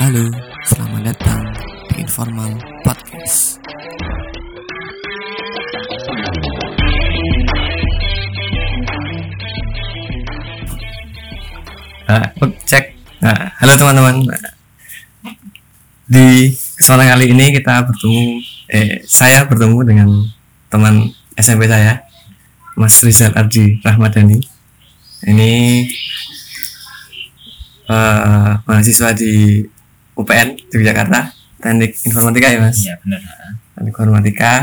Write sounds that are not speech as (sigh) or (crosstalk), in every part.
Halo, selamat datang di Informal Podcast. Nah, cek. Nah, halo teman-teman. Di kesempatan kali ini kita bertemu, eh, saya bertemu dengan teman SMP saya, Mas Rizal Ardi Rahmadani. Ini eh, mahasiswa di UPN Yogyakarta, Teknik Informatika ya Mas. Iya benar. Teknik Informatika.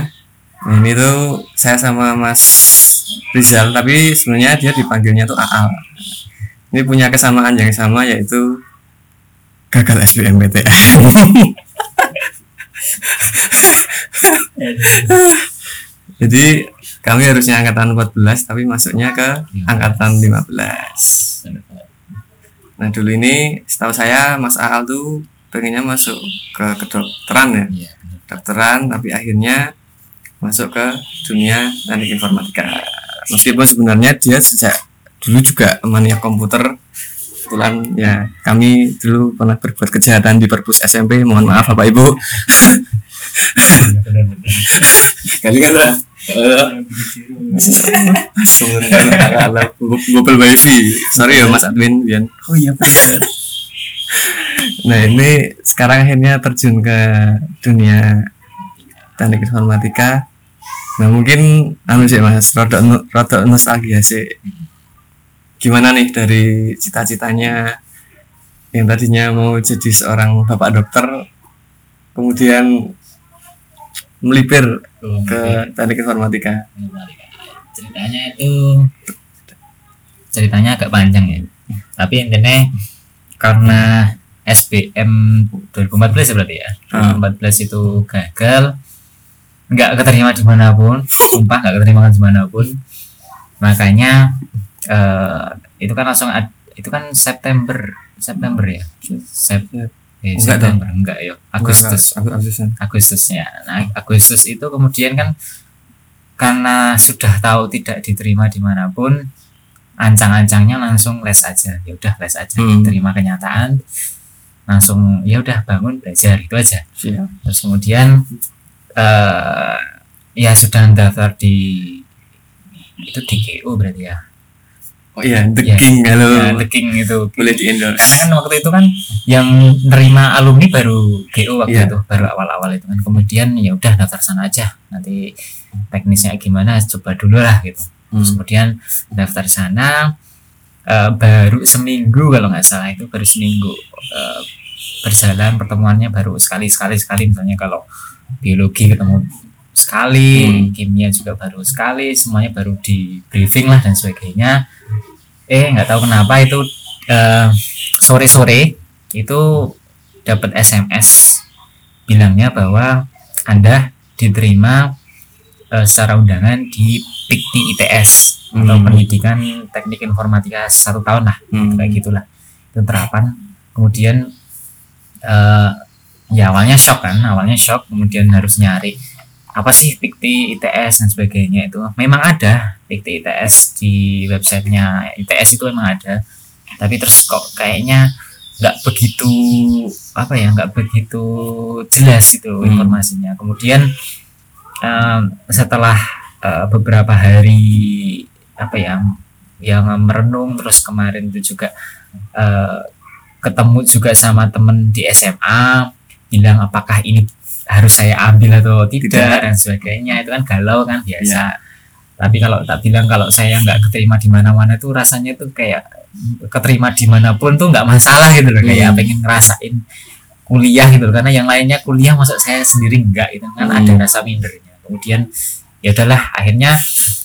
Nah, ini tuh saya sama Mas Rizal, tapi sebenarnya dia dipanggilnya tuh Aal. Ini punya kesamaan yang sama yaitu gagal SBMPTN. (laughs) Jadi kami harusnya angkatan 14 tapi masuknya ke angkatan 15. Nah dulu ini setahu saya Mas Aal tuh pengennya masuk ke kedokteran ya. Iya kedokteran tapi akhirnya masuk ke dunia teknik informatika. Meskipun sebenarnya dia sejak dulu juga mania komputer kebetulan ya kami dulu pernah berbuat kejahatan di perpus SMP mohon maaf bapak ibu. Iya, kali kan wifi sorry ya mas admin Bian Oh iya benar. Nah ini sekarang akhirnya terjun ke dunia teknik informatika. Nah mungkin anu sih mas, rodok no- rodok nostalgia sih. Gimana nih dari cita-citanya yang tadinya mau jadi seorang bapak dokter, kemudian melipir Oh, ke teknik informatika. ceritanya itu ceritanya agak panjang ya. Tapi intinya karena SBM 2014 ya berarti ya. Ah. 2014 itu gagal nggak keterima di mana pun sumpah nggak keterima di mana pun makanya eh, itu kan langsung ad- itu kan September September ya Sep eh, Enggak September enggak ya Agustus Agustusan. Agustusnya. Nah, Agustus itu kemudian kan karena sudah tahu tidak diterima di mana pun, ancang-ancangnya langsung les aja. Ya udah les aja. Hmm. Terima kenyataan, langsung ya udah bangun belajar itu aja. Siap. Terus kemudian eh ya sudah daftar di itu di GO berarti ya. Oh iya, The Ya. King halo. Ya, The King itu. Boleh di endorse. karena kan waktu itu kan yang nerima alumni baru GO waktu Iya. itu baru awal-awal itu kan kemudian ya udah daftar sana aja nanti teknisnya gimana coba dulu lah gitu Terus Hmm. kemudian daftar sana eh, baru seminggu kalau nggak salah itu baru seminggu eh, berjalan pertemuannya baru sekali sekali sekali misalnya kalau biologi ketemu sekali Hmm. kimia juga baru sekali semuanya baru di briefing lah dan sebagainya eh nggak tahu kenapa itu sore sore itu dapat SMS bilangnya bahwa anda diterima eh, secara undangan di PIKTI ITS atau Hmm. pendidikan teknik informatika satu tahun lah Hmm. kayak gitulah itu terapan kemudian eh ya awalnya shock kan awalnya shock kemudian harus nyari apa sih PIKTI ITS dan sebagainya itu. Memang ada PIKTI ITS di websitenya. ITS itu memang ada. Tapi terus kok kayaknya nggak begitu apa ya nggak begitu jelas itu Hmm. informasinya. Kemudian em, setelah eh, beberapa hari apa ya yang merenung terus kemarin itu juga eh, ketemu juga sama temen di SMA bilang apakah ini harus saya ambil atau tidak, Tidak. dan sebagainya. Itu kan galau kan biasa. Tapi kalau tak bilang kalau saya nggak keterima di mana-mana tuh rasanya tuh kayak keterima di mana pun tuh nggak masalah gitu loh. Kayak Hmm. pengen ngerasain kuliah gitu loh. Karena yang lainnya kuliah masuk saya sendiri enggak itu kan. Hmm. ada rasa mindernya. Kemudian ya udahlah akhirnya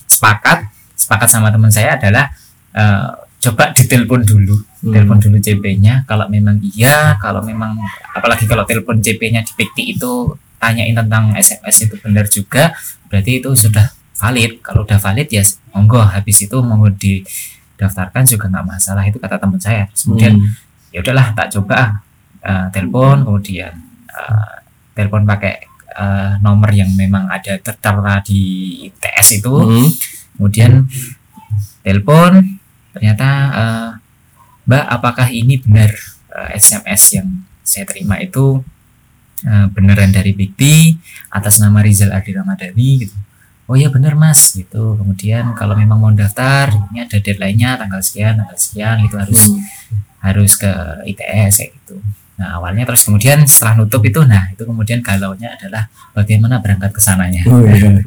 sepakat sepakat sama teman saya adalah eh, coba ditelepon dulu Hmm. telepon dulu CP-nya kalau memang iya kalau memang apalagi kalau telepon CP-nya di PIKTI itu tanyain tentang SMS itu benar juga berarti itu sudah valid kalau udah valid ya monggo habis itu monggo didaftarkan juga nggak masalah itu kata teman saya Terus kemudian Hmm. ya udahlah tak coba ah, eh, telepon kemudian eh, telepon pakai eh, nomor yang memang ada tertera di TS itu Hmm. kemudian telepon ternyata eh, Mbak apakah ini benar eh, SMS yang saya terima itu eh, beneran dari Bikti atas nama Rizal Adi Ramadhani gitu? Oh iya bener mas gitu. Kemudian kalau memang mau daftar ini ada deadline-nya tanggal sekian tanggal sekian itu harus Hmm. harus ke ITS kayak gitu. Nah awalnya terus kemudian setelah nutup itu nah itu kemudian galaunya adalah bagaimana berangkat ke sananya. Oh, iya.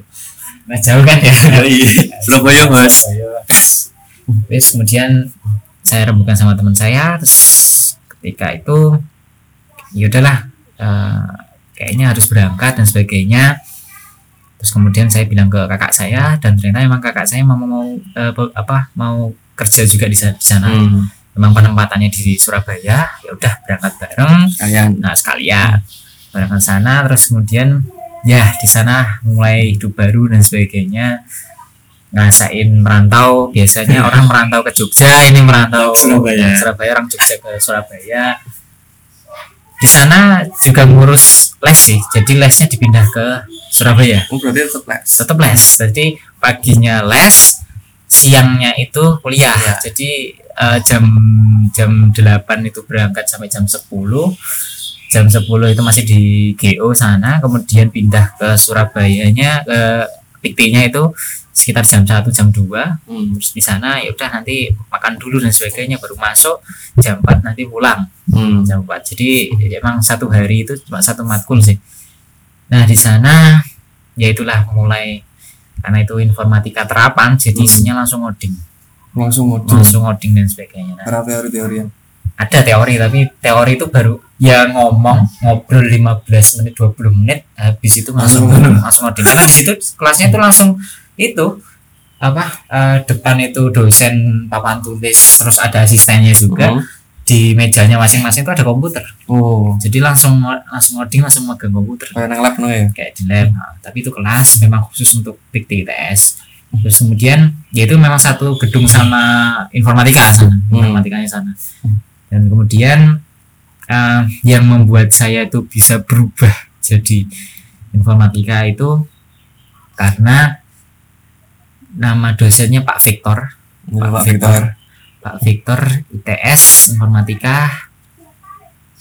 nah jauh kan ya? Surabaya mas terus kemudian saya rembukan sama teman saya terus ketika itu ya udahlah eh, kayaknya harus berangkat dan sebagainya. Terus kemudian saya bilang ke kakak saya dan ternyata memang kakak saya mau mau pe- apa mau kerja juga di sa- di sana. Hmm. memang penempatannya di Surabaya ya udah berangkat bareng. Kalian nah sekalian. Berangkat sana terus kemudian ya di sana mulai hidup baru dan sebagainya ngerasain merantau biasanya (laughs) orang merantau ke Jogja ini merantau Surabaya. Surabaya orang Jogja ke Surabaya di sana juga ngurus les sih jadi lesnya dipindah ke Surabaya Oh berarti tetap les. tetap les jadi paginya les siangnya itu kuliah Iya. jadi eh, jam jam 8 itu berangkat sampai jam 10 jam 10 itu masih di GO sana kemudian pindah ke Surabayanya ke Piktinya itu sekitar jam 1 jam 2 Hmm. terus di sana ya udah nanti makan dulu dan sebagainya baru masuk jam 4 nanti pulang Hmm. jam 4 jadi emang satu hari itu cuma satu matkul sih nah di sana ya itulah mulai karena itu informatika terapan jadi Hmm. isinya langsung ngoding Langsung modul. langsung ngoding dan sebagainya nah, Karena teori-teori yang. ada teori tapi teori itu baru ya ngomong ngobrol 15 menit 20 menit habis itu langsung Langsung. langsung ngoding karena di situ kelasnya itu langsung itu apa eh, depan itu dosen papan tulis terus ada asistennya juga. Hmm. di mejanya masing-masing itu ada komputer. Oh. jadi langsung langsung ngoding langsung megang komputer. Kayak nang lab no ya. kayak di lab. Nah, tapi itu kelas memang khusus untuk Pikti ITS terus kemudian ya itu memang satu gedung sama informatika sana Hmm. informatikanya sana. Dan kemudian eh, yang membuat saya itu bisa berubah (laughs) jadi informatika itu karena nama dosennya Pak Victor. Pak Victor. Pak Victor ITS informatika.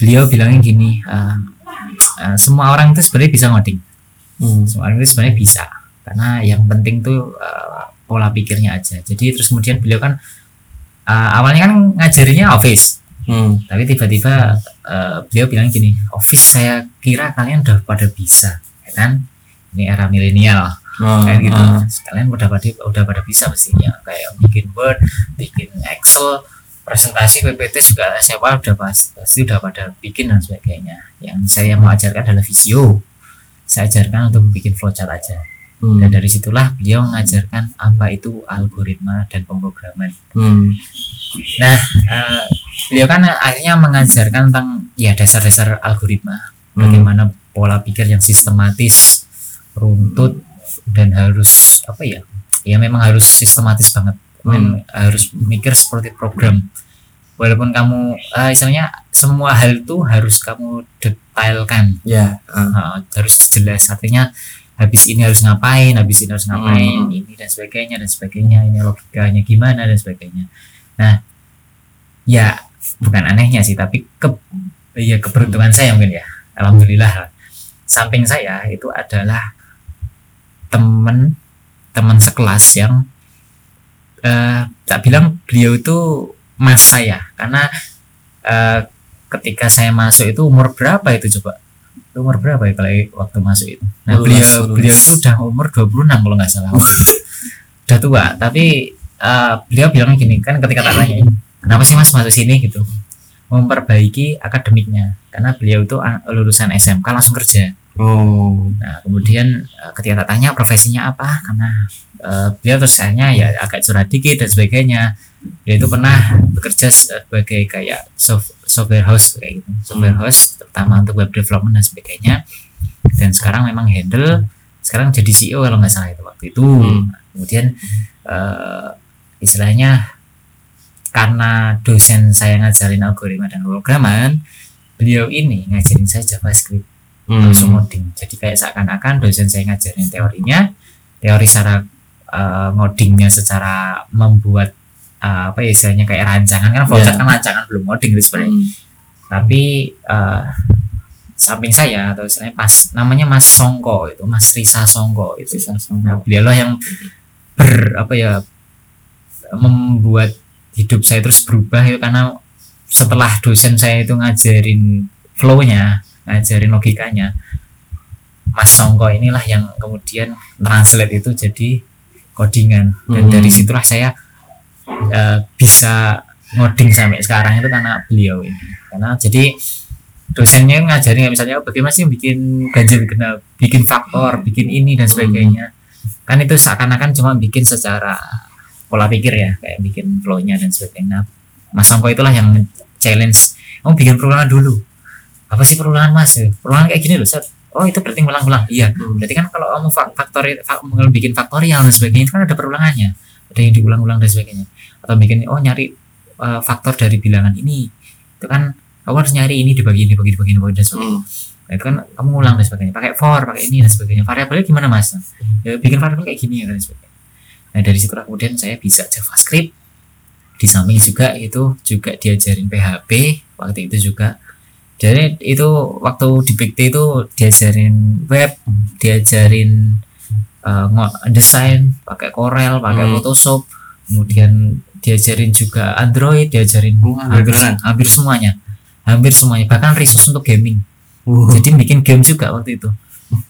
Beliau bilangnya gini eh, eh, semua orang itu sebenarnya bisa ngoding. Hmm. semua orang itu sebenarnya bisa. Karena yang penting tuh eh, pola pikirnya aja. Jadi terus kemudian beliau kan eh, awalnya kan ngajarinya office. Hmm. tapi tiba-tiba eh, beliau bilang gini office saya kira kalian udah pada bisa ya kan? Ini era milenial Oh, kayak gitu ah. kalian udah pada udah pada bisa mestinya kayak bikin word bikin excel presentasi ppt juga siapa udah pas pasti udah pada bikin dan sebagainya yang saya mau ajarkan adalah visio saya ajarkan untuk bikin flowchart aja Hmm. dan dari situlah beliau mengajarkan apa itu algoritma dan pemrograman Hmm. nah eh, beliau kan akhirnya mengajarkan tentang ya dasar-dasar algoritma Hmm. bagaimana pola pikir yang sistematis runtut dan harus apa ya ya memang harus sistematis banget. Men- harus mikir seperti program. Walaupun kamu eh, istilahnya semua hal itu harus kamu detailkan. Ya. ah. Nah, harus jelas. Artinya habis ini harus ngapain habis ini harus ngapain Hmm. ini dan sebagainya dan sebagainya ini logikanya gimana dan sebagainya. Nah ya bukan anehnya sih tapi ke ya keberuntungan saya mungkin ya. Alhamdulillah samping saya itu adalah temen teman sekelas yang eh tak bilang beliau itu mas saya karena eh, ketika saya masuk itu umur berapa itu coba? Itu umur berapa ya kalau waktu masuk itu? Nah Lulus, beliau lulus. beliau itu udah umur 26 kalau nggak salah. Udah tua tapi eh, beliau bilang gini kan ketika tak tanya kenapa sih mas masuk sini? gitu. Memperbaiki akademiknya karena beliau itu ah, lulusan SMK langsung kerja Oh. Nah, kemudian eh, ketika tak tanya profesinya apa, karena eh, beliau terus ya agak curhat dikit dan sebagainya. Dia itu pernah bekerja sebagai kayak soft- software house kayak gitu, software house terutama untuk web development dan sebagainya. Dan sekarang memang handle, sekarang jadi CEO kalau nggak salah itu waktu itu. Hmm. Nah, kemudian eh, istilahnya karena dosen saya ngajarin algoritma dan pemrograman, beliau ini ngajarin saya JavaScript Hmm. langsung ngoding. Jadi kayak seakan-akan dosen saya ngajarin teorinya, teori secara eh, ngodingnya secara membuat uh, apa ya istilahnya kayak rancangan kan flowchart Iya. kan rancangan belum coding gitu sebenarnya Hmm. tapi uh, samping saya atau istilahnya pas namanya Mas Songko itu Mas Risa Songko itu nah, semua. beliau lah yang ber apa ya membuat hidup saya terus berubah itu karena setelah dosen saya itu ngajarin flow-nya ngajarin logikanya. Mas Songko inilah yang kemudian translate itu jadi codingan. Dan Hmm. dari situlah saya eh, bisa ngoding sampai sekarang itu karena beliau ini. Karena jadi dosennya ngajarin misalnya oh, bagaimana sih bikin ganjil genap bikin faktor bikin ini dan sebagainya? Kan itu seakan-akan cuma bikin secara pola pikir ya kayak bikin flow-nya dan sebagainya. Nah, Mas Songko itulah yang challenge kamu bikin perulangan dulu apa sih perulangan mas? Perulangan kayak gini loh Set. oh itu berarti ngulang-ulang iya. Hmm. berarti kan kalau kamu fa- faktori fa- mau bikin faktorial dan sebagainya itu kan ada perulangannya. Ada yang diulang-ulang dan sebagainya. Atau bikin oh nyari uh, faktor dari bilangan ini. Itu kan kamu harus nyari ini dibagi dibagi dibagi dibagi dan sebagainya. Hmm. Nah, itu kan kamu ngulang dan sebagainya. Pakai for pakai ini dan sebagainya. Variabelnya gimana mas? Ya bikin variabel kayak gini ya dan sebagainya. Nah dari situ kemudian saya bisa javascript. Di samping juga itu juga diajarin PHP waktu itu juga jadi itu waktu di Big T itu diajarin web diajarin uh, desain pakai Corel pakai Hmm. Photoshop kemudian diajarin juga Android diajarin Wah, hampir, beneran? hampir semuanya hampir semuanya bahkan resource untuk gaming Wow. jadi bikin game juga waktu itu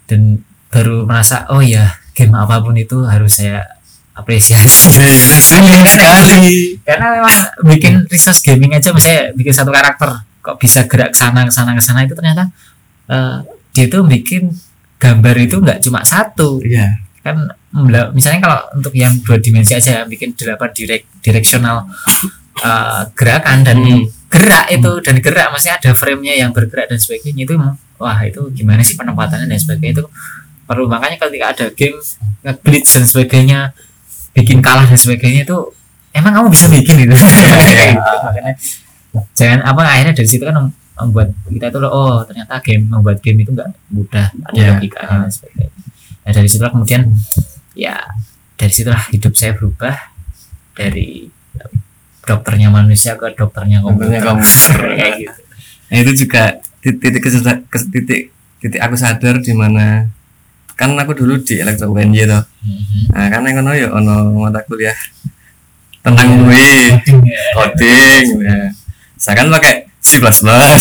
dan baru merasa oh ya game apa pun itu harus saya apresiasi (laughs) sekali. karena memang bikin resource gaming aja misalnya bikin satu karakter kok bisa gerak ke sana ke sana ke sana itu ternyata eh, dia tuh bikin gambar itu nggak cuma satu. Iya. kan misalnya kalau untuk yang dua dimensi aja bikin delapan direk direksional eh, gerakan dan Hmm. gerak itu dan gerak maksudnya ada framenya yang bergerak dan sebagainya itu wah itu gimana sih penempatannya dan sebagainya itu perlu. Makanya ketika ada game nge-glitch dan sebagainya bikin kalah dan sebagainya itu emang kamu bisa bikin itu? (laughs) Makanya jangan apa akhirnya dari situ kan mem- membuat kita itu oh ternyata game membuat game itu nggak mudah ada Iya. logikanya dan sebagainya nah dari situlah kemudian ya dari situlah hidup saya berubah dari dokternya manusia ke dokternya komputer, komputer. (laughs) kayak gitu Nah, itu juga tit- titik titik titik aku sadar di mana kan aku dulu di elektro UNY tuh. Mhm. Nah, kan yang ono ya ono mata kuliah tentang gue coding ya. Saya kan pakai C++. oh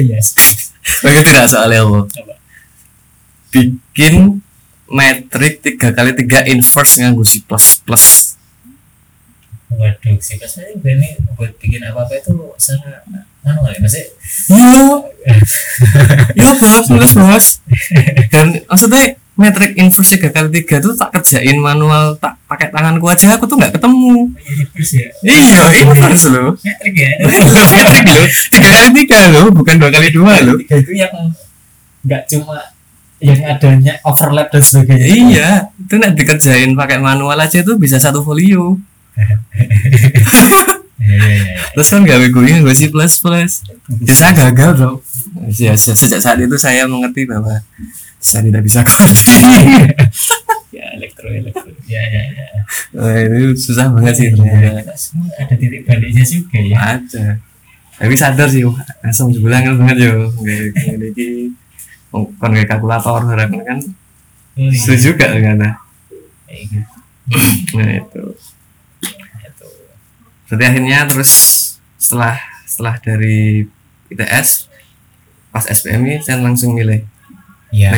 iya Bagi tidak soalnya apa? Bikin metrik tiga kali tiga inverse nganggo C++. waduh saya ini buat bikin apa apa itu secara manual ya masih Yo, yo bos, lulus bos. Dan maksudnya metrik inverse tiga kali tiga tuh tak kerjain manual tak pakai tanganku aja aku tuh nggak ketemu. terus ya Iya, (laughs) inverse loh. metrik ya metrik loh. Tiga kali tiga loh, bukan dua kali dua loh. tiga itu yang nggak cuma yang adanya overlap dan sebagainya Iya, itu nak dikerjain pakai manual aja tuh bisa satu folio. (laughs) iya iya iya Terus kan gawe gue gue C++. Ya saya gagal dong. Ya, se- sejak saat itu saya mengerti bahwa saya tidak bisa coding. (laughs) ya elektro elektro ya ya ya Wah, itu susah banget sih. Kita semua ada titik baliknya juga ya Ada. Tapi sadar sih, langsung sebulan kan banget yo. Kayak ini kon kayak kalkulator barang kan Oh, iya. setuju gak. Kayak gitu. Nah itu. Itu. Jadi akhirnya terus setelah setelah dari ITS pas SPMI saya langsung milih Iya,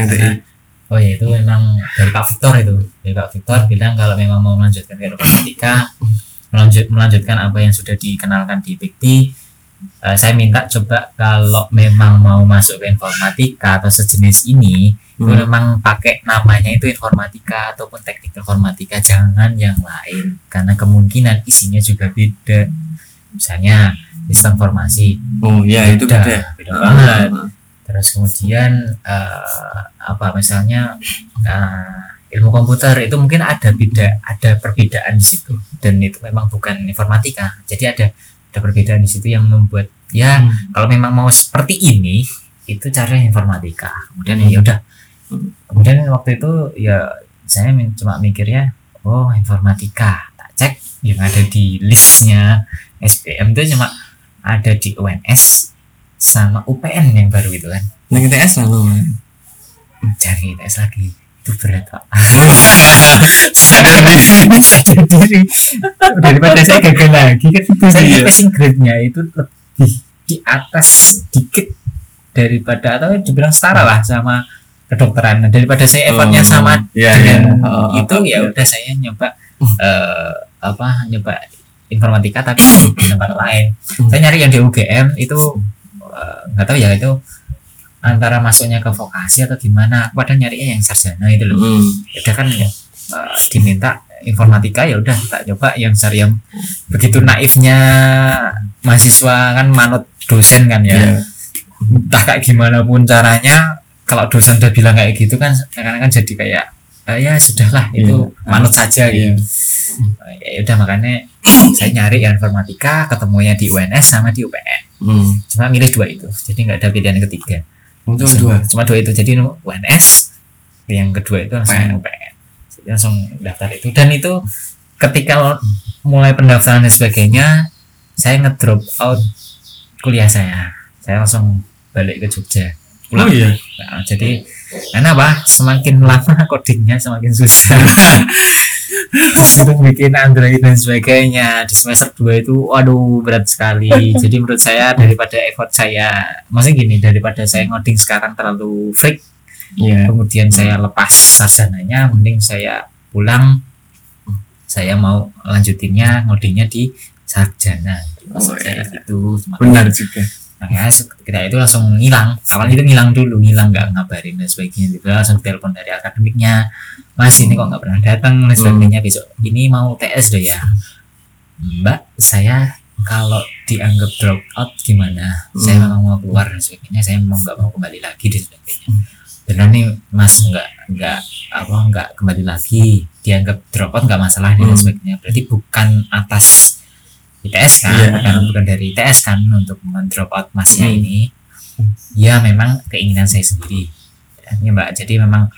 oh ya itu memang dari Pak Victor itu. Dari Pak Victor bilang kalau memang mau melanjutkan ke informatika melanjut melanjutkan apa yang sudah dikenalkan di Bikti eh, saya minta coba kalau memang mau masuk ke informatika atau sejenis ini itu Hmm. memang pakai namanya itu informatika ataupun teknik informatika jangan yang lain. Karena kemungkinan isinya juga beda. Misalnya sistem informasi Oh iya itu beda, beda. beda banget terus kemudian eh, apa misalnya eh, ilmu komputer itu mungkin ada beda ada perbedaan di situ. Dan itu memang bukan informatika. Jadi ada ada perbedaan di situ yang membuat ya Hmm. kalau memang mau seperti ini itu cara informatika. Kemudian ya udah. Hmm. kemudian waktu itu ya saya cuma mikirnya oh informatika. Tak cek yang ada di listnya SPM itu cuma ada di UNS sama UPN yang baru itu kan Nang ITS lalu. cari ITS lagi itu berat pak Sadar diri. sadar diri daripada saya gagal lagi kan itu saya Iya. passing grade-nya itu lebih di atas sedikit daripada atau dibilang setara lah sama kedokteran Nah, daripada saya effortnya Oh, sama iya, dengan iya. Oh, itu ya iya. udah saya nyoba eh, apa nyoba informatika tapi (coughs) di tempat lain Hmm. saya nyari yang di UGM itu eh, nggak tahu ya itu antara masuknya ke vokasi atau gimana aku padahal nyarinya yang sarjana itu loh Hmm. ya udah kan ya eh, diminta informatika ya udah tak coba yang cari yang begitu naifnya mahasiswa kan manut dosen kan ya Iya. entah kayak gimana pun caranya kalau dosen udah bilang kayak gitu kan kadang kan jadi kayak "Ah, ya sudahlah itu Iya. manut saja Iya. gitu ya udah makanya saya nyari yang informatika ketemunya di UNS sama di UPN Hmm. cuma milih dua itu jadi nggak ada pilihan ketiga Langsung- dua. cuma dua itu jadi UNS yang kedua itu langsung UPN. UPN jadi langsung daftar itu dan itu ketika mulai pendaftaran dan sebagainya saya ngedrop out kuliah saya saya langsung balik ke Jogja Oh iya. Nah, jadi karena apa semakin lama codingnya semakin susah. (laughs) Itu bikin Android dan sebagainya. Di semester 2 itu waduh berat sekali. (laughs) Jadi menurut saya daripada effort saya maksudnya gini daripada saya ngoding sekarang terlalu freak Iya. kemudian saya lepas sarjananya mending saya pulang. Saya mau lanjutinnya ngodingnya di sarjana. Oh, iya. itu Benar juga. Makanya ketika itu langsung ngilang. Awalnya itu ngilang dulu ngilang nggak ngabarin dan sebagainya. Gitu langsung telepon dari akademiknya mas ini kok nggak pernah datang? Dan sebagainya. Besok ini mau TS deh ya. Mbak saya kalau dianggap drop out gimana? Saya Hmm. memang mau keluar dan sebagainya. Saya memang nggak mau kembali lagi dan sebagainya. Benar nih mas nggak nggak apa nggak kembali lagi. Dianggap drop out nggak masalah dan Hmm. sebagainya. Berarti bukan atas ITS kan Iya. bukan bukan dari ITS kan untuk mendrop out masnya Hmm. ini. Ya memang keinginan saya sendiri. Ya mbak. Jadi memang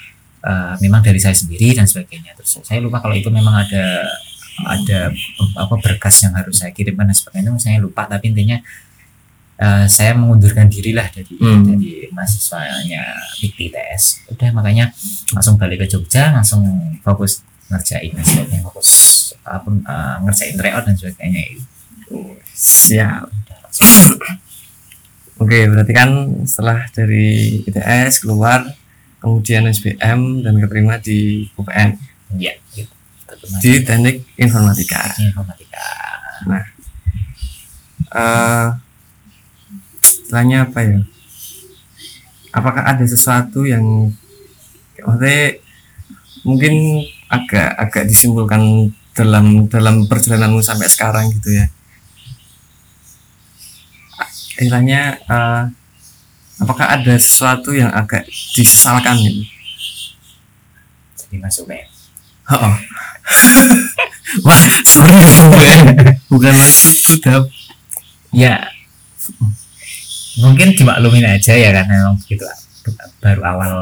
eh, memang dari saya sendiri dan sebagainya. Terus saya lupa kalau itu memang ada ada apa berkas yang harus saya kirimkan dan sebagainya. Saya lupa tapi intinya eh, saya mengundurkan diri lah dari Hmm. dari mahasiswanya ITS udah makanya langsung balik ke Jogja langsung fokus ngerjain dan sebagainya fokus apa eh, ngerjain tryout dan sebagainya itu Siap. Oke, berarti kan setelah dari ITS keluar, kemudian SBM dan keterima di UPN ya gitu di Teknik Informatika. informatika Eh, istilahnya apa ya? Apakah ada sesuatu yang maksudnya mungkin agak agak disimpulkan dalam dalam perjalananmu sampai sekarang gitu ya? Istilahnya eh, apakah ada sesuatu yang agak disesalkan gitu? jadi masuk UPN Oh. Wah, (laughs) sorry bukan maksudku dap. ya mungkin dimaklumin aja ya karena memang begitu baru awal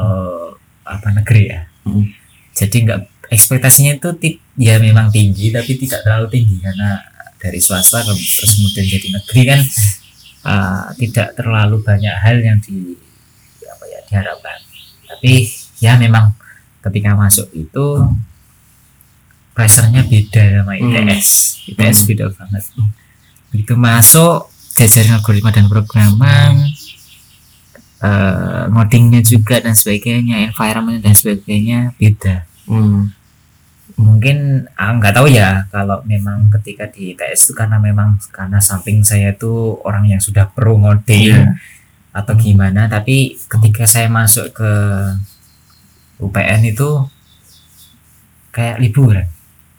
apa negeri ya Hmm. jadi nggak ekspektasinya itu ya memang tinggi tapi tidak terlalu tinggi karena dari swasta ke- terus kemudian jadi negeri kan uh, tidak terlalu banyak hal yang di apa ya diharapkan. Tapi ya memang ketika masuk itu pressure-nya beda sama Hmm. ITS ITS beda banget. Begitu masuk jajaran algoritma dan programan eh ngodingnya juga dan sebagainya environment dan sebagainya beda. Hmm. Mungkin ah, nggak tahu ya kalau memang ketika di ITS itu karena memang karena samping saya itu orang yang sudah pro ngoding Iya. atau gimana tapi ketika saya masuk ke UPN itu kayak liburan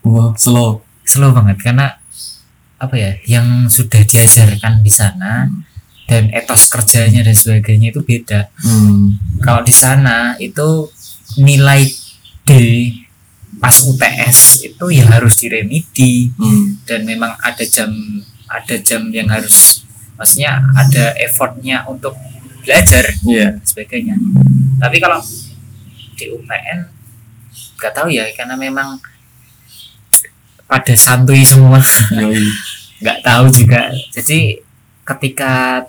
Wah, slow. slow banget karena apa ya yang sudah diajarkan di sana dan etos kerjanya dan sebagainya itu beda Hmm. kalau di sana itu nilai D pas UTS itu ya harus diremedi Hmm. dan memang ada jam ada jam yang harus maksudnya ada effortnya untuk belajar dan sebagainya. Tapi kalau di UPN nggak tahu ya karena memang pada santuy semua. (laughs) Nggak tahu juga. Jadi ketika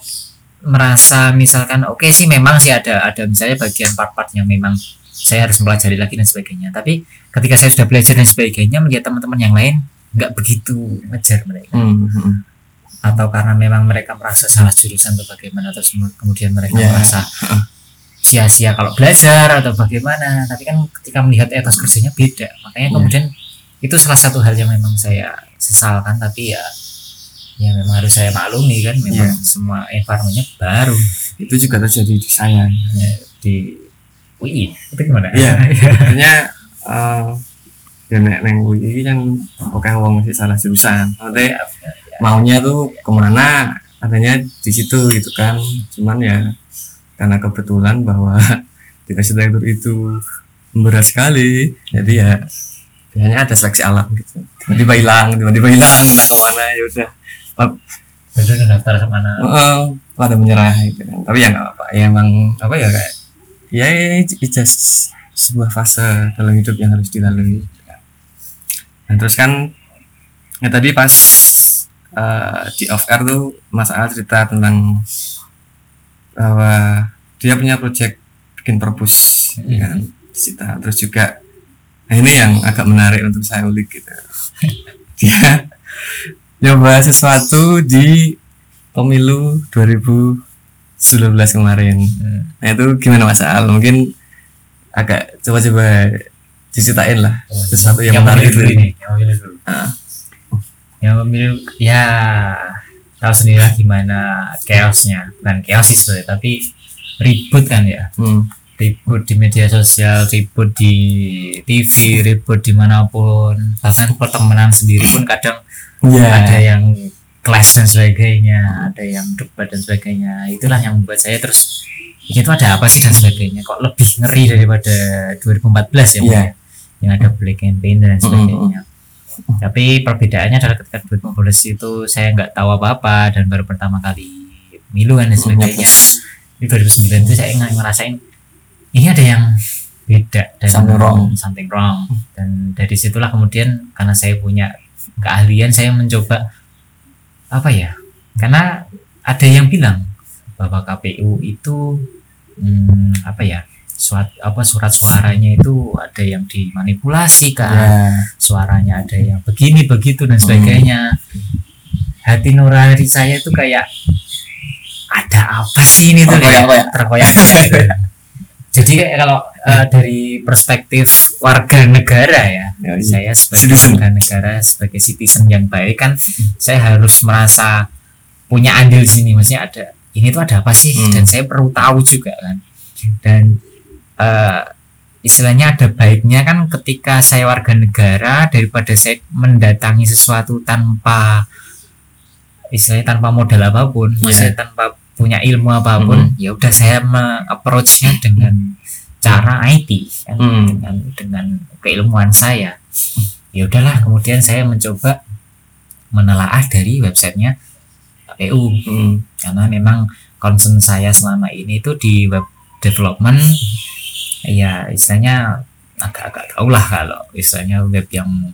merasa misalkan oke sih memang sih ada ada misalnya bagian part-part yang memang saya harus mempelajari lagi dan sebagainya tapi ketika saya sudah belajar dan sebagainya melihat teman-teman yang lain nggak begitu ngejar mereka Hmm, hmm. atau karena memang mereka merasa salah jurusan atau bagaimana terus kemudian mereka Ya. merasa sia-sia kalau belajar atau bagaimana tapi kan ketika melihat etos kerjanya beda makanya Ya. kemudian itu salah satu hal yang memang saya sesalkan tapi ya ya memang harus saya maklumi kan memang Ya. semua environmentnya baru itu juga terjadi di saya ya, di UI itu gimana? Iya. (laughs) akhirnya eh ya nek neng UI kan oke wong masih salah jurusan. Nanti maunya tuh ke mana? Adanya di situ gitu kan. Cuman ya karena kebetulan bahwa (laughs) di arsitektur itu berat sekali. Jadi ya biasanya ada seleksi alam gitu. Tiba-tiba hilang tiba-tiba hilang entah ke mana ya udah. Betul daftar ke mana? Oh, pada menyerah gitu kan. Tapi ya nggak apa ya emang apa ya kayak ya it's just sebuah fase dalam hidup yang harus dilalui kan. dan terus kan ya tadi pas eh, di off air tuh Mas Al cerita tentang bahwa dia punya project bikin perpus ya kan di Cita. terus juga nah ini yang agak menarik untuk saya ulik gitu (laughs) dia nyoba sesuatu di pemilu 2019 kemarin Hmm. nah itu gimana Mas Al mungkin agak coba-coba diceritain lah sesuatu yang, yang menarik dulu ini yang memilih dulu Ah. yang memilih ya tahu sendiri lah gimana chaosnya bukan chaos sih sebenarnya tapi ribut kan ya hmm. ribut di media sosial ribut di TV ribut di mana pun bahkan pertemanan sendiri pun kadang Iya. ada yang clash dan sebagainya ada yang debat dan sebagainya itulah yang membuat saya terus ini tuh ada apa sih dan sebagainya kok lebih ngeri daripada 2014 ya Iya. Bang, ya? yang ada black campaign dan sebagainya tapi perbedaannya adalah ketika 2015 itu saya nggak tahu apa-apa dan baru pertama kali milu kan dan sebagainya di 2009 itu saya ngerasain ini ada yang beda dan Something wrong. something wrong. dan dari situlah kemudian karena saya punya keahlian saya mencoba apa ya karena ada yang bilang bahwa KPU itu hmm, apa ya suat apa surat suaranya itu ada yang dimanipulasi kan ya. Suaranya ada yang begini begitu dan sebagainya. Hati nurani saya itu kayak ada apa sih ini tuh kayak Terkoyak-koyak. (laughs) jadi kayak kalau eh, dari perspektif warga negara ya Ya, iya. saya sebagai Citizen. warga negara sebagai citizen yang baik kan saya harus merasa punya andil di sini maksudnya ada ini tuh ada apa sih Hmm. dan saya perlu tahu juga kan dan eh, istilahnya ada baiknya kan ketika saya warga negara daripada saya mendatangi sesuatu tanpa istilahnya tanpa modal apa pun Iya. maksudnya tanpa punya ilmu apa pun ya udah saya approachnya dengan cara IT kan, Hmm. dengan dengan keilmuan saya ya udahlah kemudian saya mencoba menelaah dari websitenya KPU Hmm. karena memang concern saya selama ini itu di web development ya istilahnya agak-agak tahu lah kalau istilahnya web yang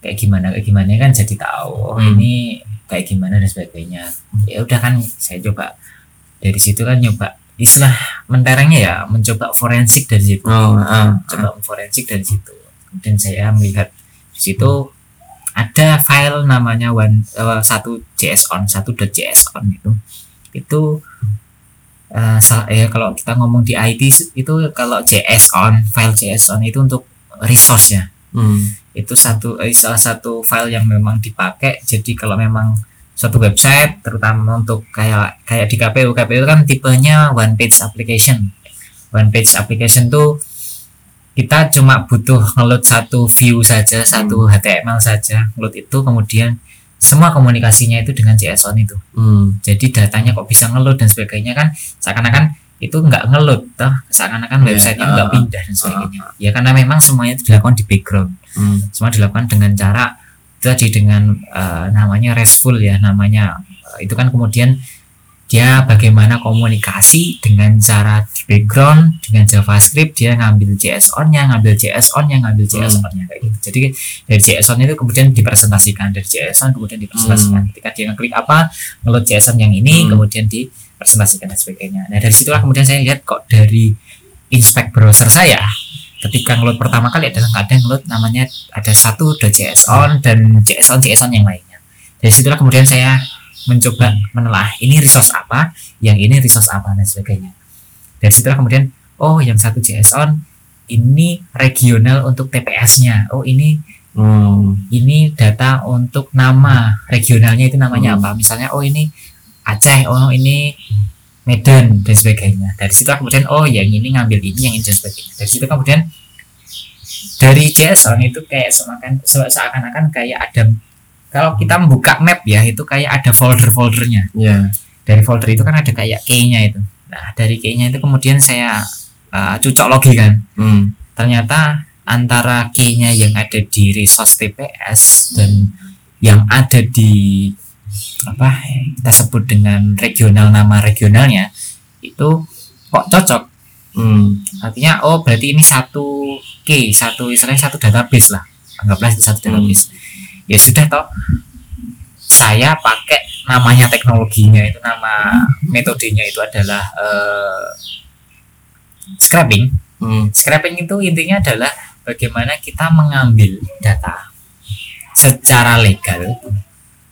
kayak gimana kayak gimana kan jadi tahu oh Hmm. ini kayak gimana dan sebagainya. Ya udah kan saya coba dari situ kan nyoba istilah menterengnya ya mencoba forensik dari situ. Oh ah. coba forensik dari situ. Kemudian saya melihat di situ ada file namanya one eh, satu js on satu js on itu itu eh, sa- ya kalau kita ngomong di IT itu kalau js on file js on itu untuk resource ya Hmm. Itu satu eh, salah satu file yang memang dipakai. Jadi kalau memang suatu website terutama untuk kayak kayak di KPU KPU kan tipenya one page application. One page application tuh kita cuma butuh ngeload satu view saja satu HTML saja ngeload itu. Kemudian semua komunikasinya itu dengan JSON itu. Hmm. jadi datanya kok bisa ngeload dan sebagainya kan seakan-akan itu nggak ngeload toh. Seakan-akan Iya, websitenya ah, nggak ah, pindah dan sebagainya. ya karena memang semuanya itu dilakukan di background Hmm. semua dilakukan dengan cara tadi dengan eh, namanya restful ya namanya eh, itu kan kemudian dia bagaimana komunikasi dengan cara di background dengan JavaScript dia ngambil JS on-nya, ngambil JS on-nya, ngambil JS Hmm. on-nya kayak gitu. Jadi dari JS itu kemudian dipresentasikan dari JS on kemudian dipresentasikan. Ketika dia ngeklik apa, ngeload JS on yang ini Hmm. kemudian dipresentasikan dan sebagainya. Nah dari situlah kemudian saya lihat kok dari inspect browser saya ketika ngeload pertama kali adalah nggak ada ngeload namanya ada satu .js on dan JS on JS on yang lainnya. Dari situlah kemudian saya mencoba menelah ini resource apa, yang ini resource apa dan sebagainya. Dari situlah kemudian oh yang satu JS on ini regional untuk TPS-nya. Oh ini Hmm. ini data untuk nama regionalnya itu namanya Hmm. apa? Misalnya oh ini Aceh, oh ini Medan dan sebagainya. Dari situ kemudian oh yang ini ngambil ini, yang ini dan sebagainya. Dari situ kemudian dari JSON itu kayak semakan se- seakan-akan kayak ada kalau kita membuka map ya itu kayak ada folder-foldernya. Ya. Dari folder itu kan ada kayak key-nya itu. Nah dari key-nya itu kemudian saya uh, cucok logi kan Hmm. ternyata antara key-nya yang ada di resource TPS dan yang ada di apa kita sebut dengan regional nama regionalnya itu kok cocok Hmm. artinya oh berarti ini satu key satu istilahnya satu database lah anggaplah itu satu Hmm. database ya sudah toh saya pakai namanya teknologinya itu nama metodenya itu adalah eh, scraping Hmm. Scraping itu intinya adalah bagaimana kita mengambil data secara legal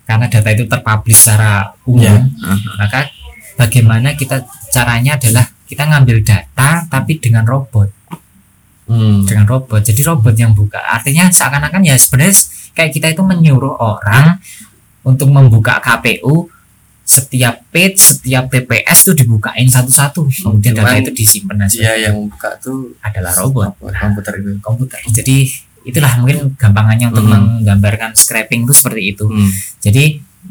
karena data itu terpublish secara umum Ya. maka bagaimana kita caranya adalah kita ngambil data tapi dengan robot Hmm. dengan robot jadi robot yang buka artinya seakan-akan ya sebenarnya kayak kita itu menyuruh orang untuk membuka KPU setiap page setiap TPS itu dibukain satu-satu kemudian data itu disimpan dan Dia yang buka tuh adalah robot komputer itu. komputer. Jadi itulah mungkin gampangannya untuk Hmm. menggambarkan scraping itu seperti itu. Hmm. Jadi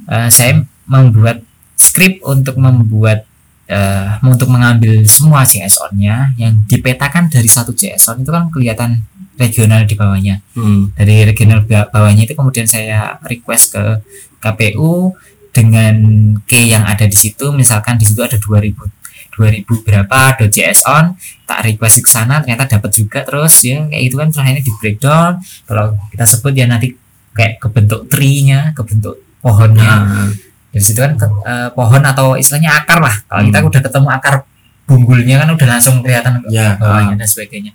eh, saya membuat script untuk membuat eh, untuk mengambil semua JSON-nya yang dipetakan dari satu JSON itu kan kelihatan regional di bawahnya. Hmm. Dari regional ba- bawahnya itu kemudian saya request ke KPU dengan key yang ada di situ misalkan di situ ada 2000 2000 berapa .json tak request ke sana ternyata dapat juga terus ya kayak gitu kan terus akhirnya di breakdown kalau kita sebut ya nanti kayak kebentuk tree-nya kebentuk pohonnya Nah, dari situ kan ke- eh, pohon atau istilahnya akar lah kalau kita Hmm. udah ketemu akar bunggulnya kan udah langsung kelihatan ya. bawahnya dan sebagainya.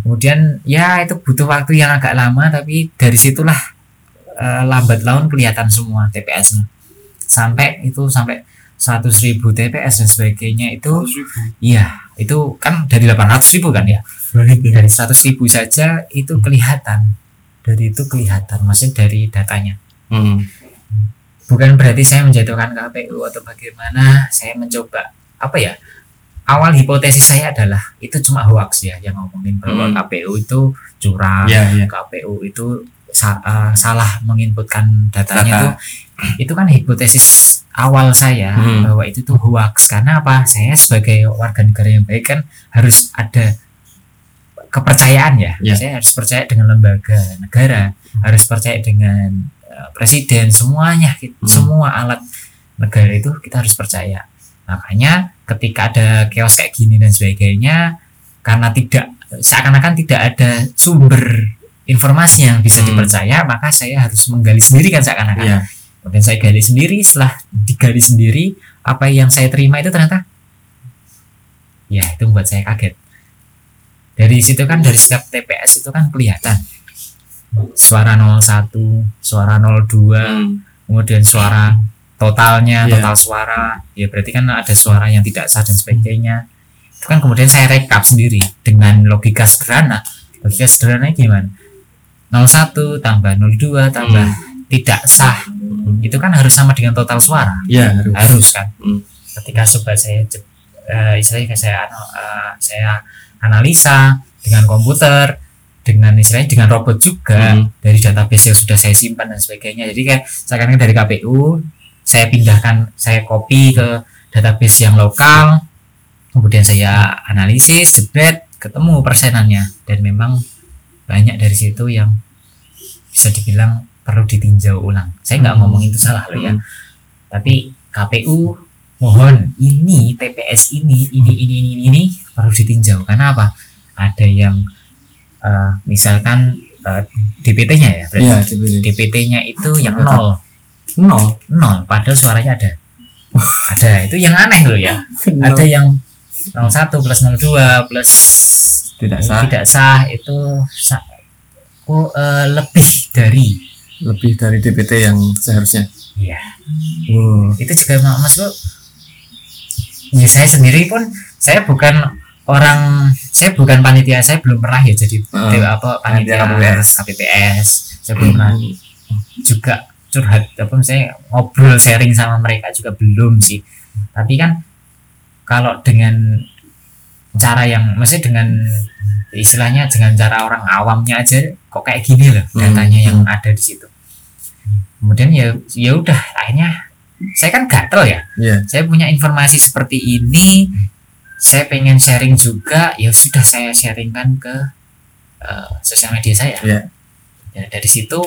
Kemudian ya itu butuh waktu yang agak lama tapi dari situlah eh, lambat laun kelihatan semua TPS-nya. Sampai itu sampai 100.000 ribu TPS dan sebagainya itu iya itu kan dari 800 ribu kan ya dari 100 ribu saja itu kelihatan dari itu kelihatan maksudnya dari datanya Hmm. bukan berarti saya menjatuhkan KPU atau bagaimana saya mencoba apa ya awal hipotesis saya adalah itu cuma hoax ya yang ngomongin bahwa Hmm. KPU itu curang Ya, ya. KPU itu sa- eh, salah menginputkan datanya Data. itu itu kan hipotesis awal saya Hmm. bahwa itu tuh hoax karena apa saya sebagai warga negara yang baik kan harus ada kepercayaan ya Ya. saya harus percaya dengan lembaga negara harus percaya dengan eh, presiden semuanya. Hmm. semua alat negara itu kita harus percaya makanya ketika ada chaos kayak gini dan sebagainya karena tidak seakan-akan tidak ada sumber informasi yang bisa Hmm. dipercaya maka saya harus menggali sendiri kan seakan-akan Ya. Kemudian saya gali sendiri setelah digali sendiri apa yang saya terima itu ternyata ya itu membuat saya kaget. Dari situ kan dari setiap TPS itu kan kelihatan. Suara 01 suara 02 Hmm. kemudian suara totalnya Iya. total suara. Ya berarti kan ada suara yang tidak sah dan sebagainya. Itu kan kemudian saya rekap sendiri dengan logika sederhana. Logika sederhananya gimana? 01 tambah 02 tambah tidak sah itu kan harus sama dengan total suara Ya, harus. harus kan Hmm. ketika coba saya eh, istilahnya saya eh, saya analisa dengan komputer dengan istilahnya dengan robot juga Hmm. dari database yang sudah saya simpan dan sebagainya jadi kayak seakan dari KPU saya pindahkan saya copy ke database yang lokal kemudian saya analisis jebret ketemu persenannya dan memang banyak dari situ yang bisa dibilang perlu ditinjau ulang. Saya nggak Hmm. ngomong itu salah loh ya. Hmm. tapi KPU mohon ini TPS ini ini ini ini ini harus ditinjau. Karena apa? Ada yang eh, misalkan eh, DPT-nya ya berarti DPT. DPT-nya itu yang nol. nol. Nol padahal suaranya ada. (laughs) Ada itu yang aneh loh ya. Ada yang 01 plus 02 plus tidak sah. tidak sah itu sa- ku- eh, lebih dari lebih dari DPT yang seharusnya? Ya wow. itu juga mak- maksudku ya saya sendiri pun saya bukan orang saya bukan panitia saya belum pernah ya jadi dewa- apa panitia KPPS. KPPS saya belum pernah juga curhat apa saya ngobrol sharing sama mereka juga belum sih. Tapi kan kalau dengan cara yang maksudnya dengan istilahnya dengan cara orang awamnya aja kok kayak gini loh Hmm, datanya yang hmm. ada di situ kemudian ya ya udah akhirnya saya kan gatel ya. Iya. saya punya informasi seperti ini saya pengen sharing juga ya sudah saya sharingkan ke eh, sosial media saya. Iya. ya dari situ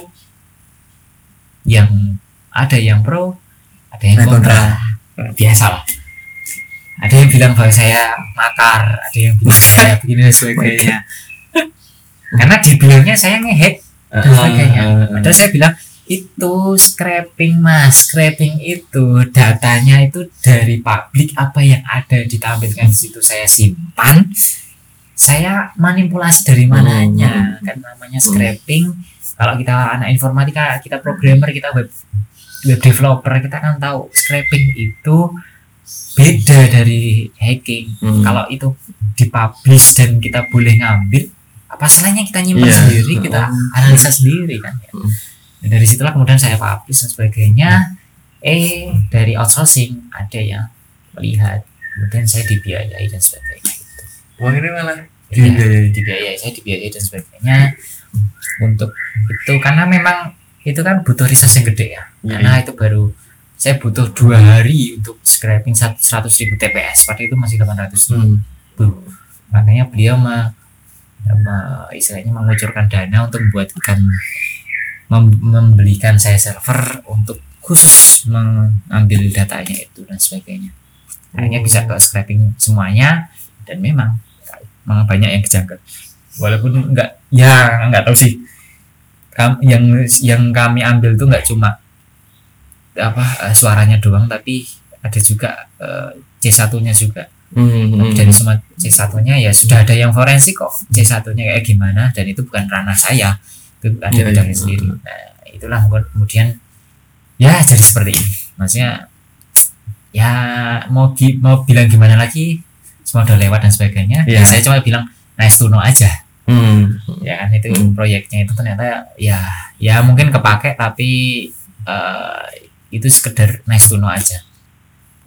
yang ada yang pro ada yang kontra. biasa lah. Ada yang bilang bahwa saya makar ada yang bilang saya begini dan sebagainya. Karena dibilangnya saya ngehack dan sebagainya. Padahal saya bilang itu scraping mas, scraping itu datanya itu dari publik apa yang ada ditampilkan di situ saya simpan, saya manipulasi dari mananya kan namanya scraping. Kalau kita anak informatika, kita programmer, kita web web developer, kita kan tahu scraping itu beda dari hacking. Hmm. Kalau itu dipublish dan kita boleh ngambil, apa salahnya kita nyimpan Iya. sendiri, kita Hmm. analisa sendiri kan ya. Hmm. Dan dari situlah kemudian saya publish dan sebagainya. Eh dari outsourcing ada yang melihat, kemudian saya dibiayai dan sebagainya. Gitu. Wah ini malah Iya, dibiayai. dibiayai, saya dibiayai dan sebagainya untuk itu karena memang itu kan butuh research yang gede ya. Iya, Karena itu baru saya butuh dua hari untuk scraping 100 ribu TPS. Pada itu masih 800 Hmm. ribu. Makanya beliau me, me- istilahnya mengucurkan dana untuk membuatkan mem- membelikan saya server untuk khusus mengambil datanya itu dan sebagainya. Akhirnya bisa ke scraping semuanya dan memang memang banyak yang kejanggal. Walaupun enggak ya enggak tahu sih. Yang yang kami ambil tuh enggak cuma apa eh, suaranya doang tapi ada juga eh, C1-nya juga. Hmm. Tapi dari semua C1-nya ya sudah ada yang forensik kok. C1-nya kayak gimana dan itu bukan ranah saya. Itu ada Iya, bidangnya iya. sendiri. Nah, itulah kemudian ya jadi seperti ini. Maksudnya ya mau mau bilang gimana lagi semua udah lewat dan sebagainya. Iya. Ya, saya cuma bilang nice to know aja. Hmm. Ya kan itu Hmm. proyeknya itu ternyata ya ya mungkin kepake tapi eh, itu sekedar nice to know aja.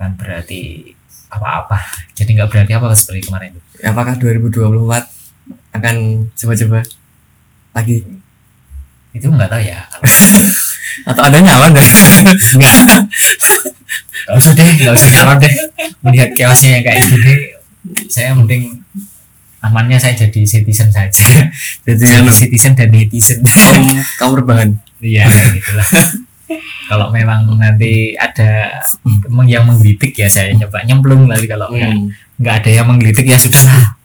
Kan berarti apa-apa. Jadi nggak berarti apa seperti kemarin itu. Apakah 2024 akan coba-coba lagi itu nggak tahu ya. Kalau (laughs) atau ada nyalon (laughs) deh? nggak usah deh nggak usah nyalon deh. Melihat chaosnya yang kayak deh saya mending amannya saya jadi citizen saja. (laughs) Jadi jadi citizen dan netizen. Kaum kaum berbahan. iya gitulah kalau memang nanti ada yang menggelitik ya saya coba nyemplung lagi kalau nggak Hmm. nggak ada yang menggelitik ya sudahlah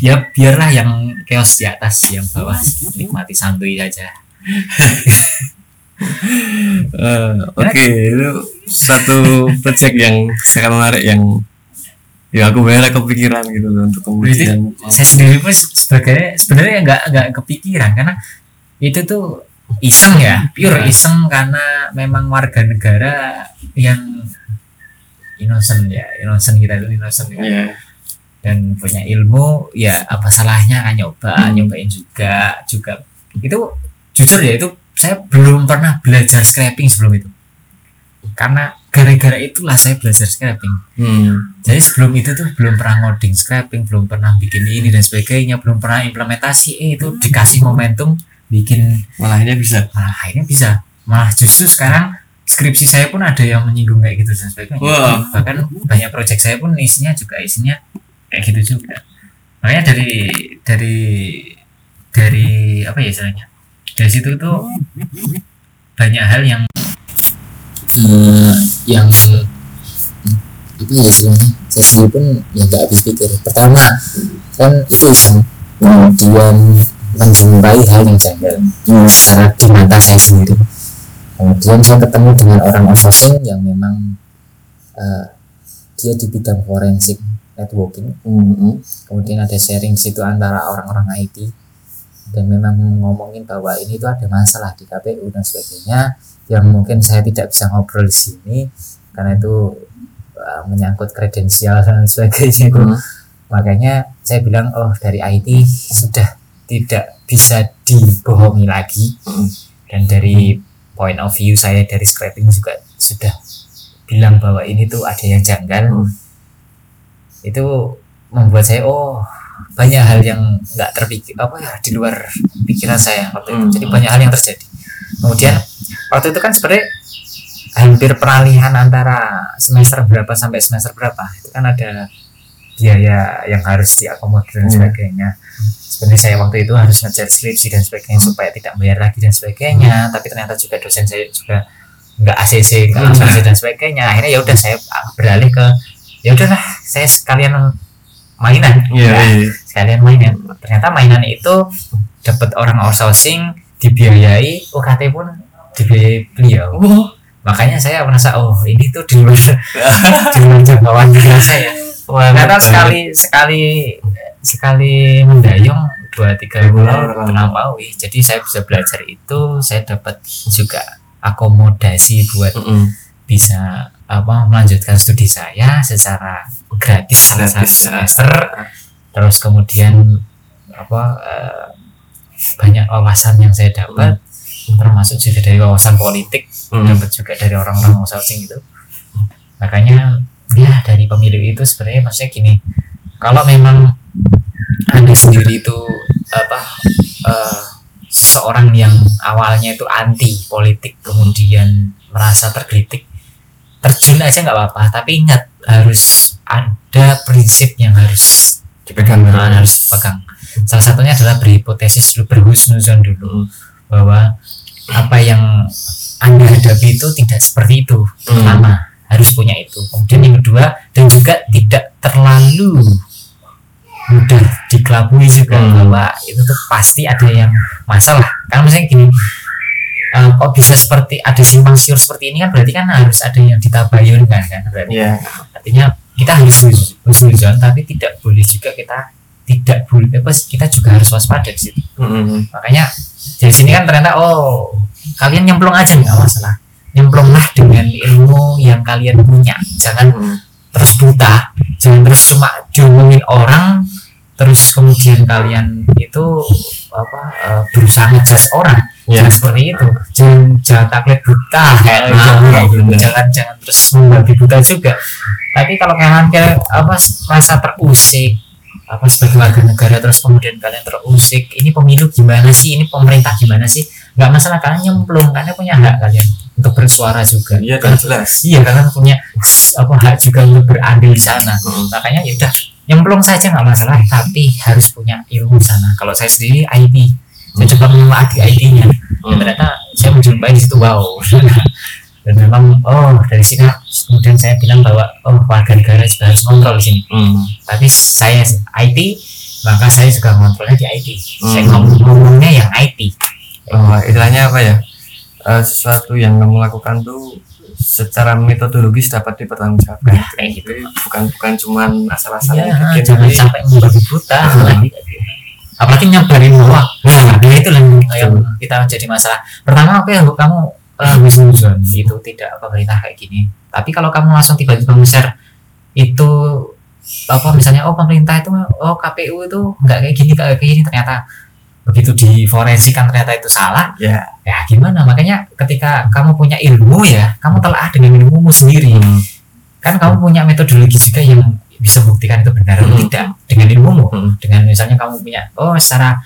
ya biarlah yang chaos di atas yang bawah. Nikmati santuy saja. (laughs) Eh, Oke, itu satu project yang sangat menarik yang ya aku benar kepikiran gitu loh untuk kemudian saya sendiri pun sebagai sebenarnya nggak nggak kepikiran karena itu tuh iseng ya pure iseng karena memang warga negara yang innocent ya innocent kita itu innocent ya. ya dan punya ilmu ya apa salahnya kan nyoba Hmm. nyobain juga juga itu jujur ya itu saya belum pernah belajar scraping sebelum itu karena gara-gara itulah saya belajar scraping hmm. jadi sebelum itu tuh belum pernah ngoding scraping, belum pernah bikin ini dan sebagainya, belum pernah implementasi. Eh itu dikasih momentum bikin malah ini bisa malah akhirnya bisa. Malah justru sekarang skripsi saya pun ada yang menyinggung kayak gitu dan sebagainya. Wah. Bahkan banyak project saya pun isinya juga isinya kayak gitu juga. Makanya dari dari dari apa ya istilahnya? Dari situ tuh banyak hal yang eh, yang apa ya istilahnya saya sendiri pun ya nggak habis pikir pertama kan itu iseng kemudian menjumpai hal yang janggal secara di mata saya sendiri kemudian saya ketemu dengan orang outsourcing yang memang eh, dia di bidang forensik networking kemudian ada sharing di situ antara orang-orang IT dan memang ngomongin bahwa ini tuh ada masalah di KPU dan sebagainya yang mungkin saya tidak bisa ngobrol di sini karena itu uh, menyangkut kredensial dan (laughs) sebagainya itu Hmm. makanya saya bilang oh dari IT sudah tidak bisa dibohongi lagi Hmm. dan dari point of view saya dari scraping juga sudah bilang bahwa ini tuh ada yang janggal Hmm. Itu membuat saya oh banyak hal yang nggak terpikir apa ya di luar pikiran saya waktu itu Hmm. jadi banyak hal yang terjadi kemudian waktu itu kan sebenarnya hampir peralihan antara semester berapa sampai semester berapa itu kan ada biaya yang harus diakomodir dan Hmm. sebagainya sebenarnya saya waktu itu harus ngejar skripsi dan sebagainya supaya tidak bayar lagi dan sebagainya tapi ternyata juga dosen saya juga nggak ACC nggak Hmm. asuransi dan sebagainya akhirnya ya udah saya beralih ke ya udahlah saya sekalian mainan Iya, Ya, iya. sekalian mainan ternyata mainan itu dapat orang outsourcing dibiayai UKT pun dibiayai beliau Oh, makanya saya merasa oh ini tuh di luar (laughs) di luar jangkauan pikiran saya wah, betul. sekali sekali sekali mendayung dua tiga bulan Benar. terlampaui jadi saya bisa belajar itu saya dapat juga akomodasi buat Mm-mm. bisa apa melanjutkan studi saya secara gratis salah satu ya. semester terus kemudian apa eh, banyak wawasan yang saya dapat termasuk juga dari wawasan politik Mm. dapat juga dari orang-orang outsourcing itu makanya ya dari pemilu itu sebenarnya maksudnya gini kalau memang anda sendiri itu apa eh, seorang yang awalnya itu anti politik kemudian merasa tergelitik terjun aja nggak apa-apa tapi ingat harus ada prinsip yang harus dipegang Nah, harus pegang. Salah satunya adalah berhipotesis dulu, berhusnuzon dulu bahwa apa yang anda hadapi itu tidak seperti itu. Pertama harus punya itu. Kemudian yang kedua dan juga tidak terlalu mudah dikelabui juga Hmm. bahwa itu tuh pasti ada yang masalah. Karena misalnya gini, eh, kok bisa seperti ada simpang siur seperti ini kan berarti kan harus ada yang ditabayunkan kan berarti Iya. artinya kita harus hus- husnuzon tapi tidak boleh juga kita tidak boleh apa kita juga harus waspada di situ Mm-mm. makanya dari sini kan ternyata oh kalian nyemplung aja nggak masalah nyemplunglah dengan ilmu yang kalian punya jangan Mm. terus buta jangan terus cuma diomongin orang terus kemudian kalian itu apa eh, berusaha ngejudge orang Iya. jangan seperti itu jangan jangan taklid buta kayak Ah, gitu. benar. jangan jangan terus membabi buta juga tapi kalau kalian kayak apa merasa terusik apa sebagai warga negara terus kemudian kalian terusik ini pemilu gimana sih ini pemerintah gimana sih nggak masalah kalian nyemplung karena punya hak kalian untuk bersuara juga Iya, Kan- jelas. iya kalian punya apa hak juga untuk berandil di sana Mm. makanya ya udah nyemplung saja nggak masalah tapi harus punya ilmu sana kalau saya sendiri IT saya coba melatih IT-nya dan Mm. ternyata saya menjumpai di situ wow (laughs) dan memang oh dari sini kemudian saya bilang bahwa oh warga negara juga harus kontrol di sini Mm. tapi saya IT maka saya juga kontrolnya di IT saya Hmm. ngomong ngomongnya yang IT Oh, istilahnya apa ya? Eh, sesuatu yang kamu lakukan tuh secara metodologis dapat dipertanggungjawabkan. Nah, kayak gitu. Jadi bukan bukan cuman asal-asalan ya, bikin, jangan tapi sampai membabi buta apalagi apalagi nyebarin bahwa nah itu yang, yang kita menjadi masalah. Pertama oke kamu uh, itu tidak pemerintah kayak gini. Tapi kalau kamu langsung tiba-tiba nge-share itu apa misalnya oh pemerintah itu oh KPU itu nggak kayak gini nggak kayak gini ternyata begitu di forensik kan ternyata itu salah ya. ya gimana makanya ketika kamu punya ilmu ya kamu telah dengan ilmumu sendiri Mm. kan kamu punya metodologi juga yang bisa buktikan itu benar atau Hmm. tidak dengan ilmumu Hmm. dengan misalnya kamu punya oh secara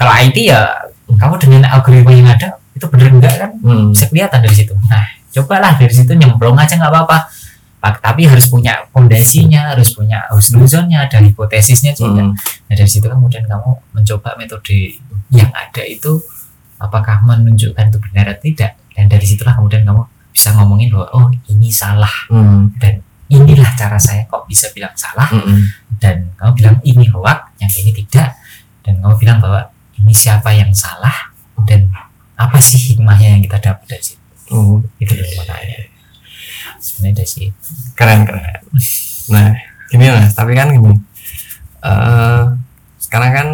kalau IT ya kamu dengan algoritma yang ada itu benar enggak kan Mm. bisa kelihatan dari situ nah cobalah dari situ nyemplung aja nggak apa-apa tapi harus punya fondasinya harus punya husnuzonnya ada hipotesisnya juga. Mm. nah dari situ kemudian kamu mencoba metode yang ada itu apakah menunjukkan itu benar atau tidak? Dan dari situlah kemudian kamu bisa ngomongin bahwa oh ini salah. Mm. dan inilah cara saya kok bisa bilang salah. Mm-mm. dan kamu bilang ini hoax yang ini tidak. Dan kamu bilang bahwa ini siapa yang salah? Dan apa sih hikmahnya yang kita dapat dari situ? Oh, itu loh makanya sebenarnya dari situ keren keren. Nah gini mas tapi kan gini. Eh sekarang kan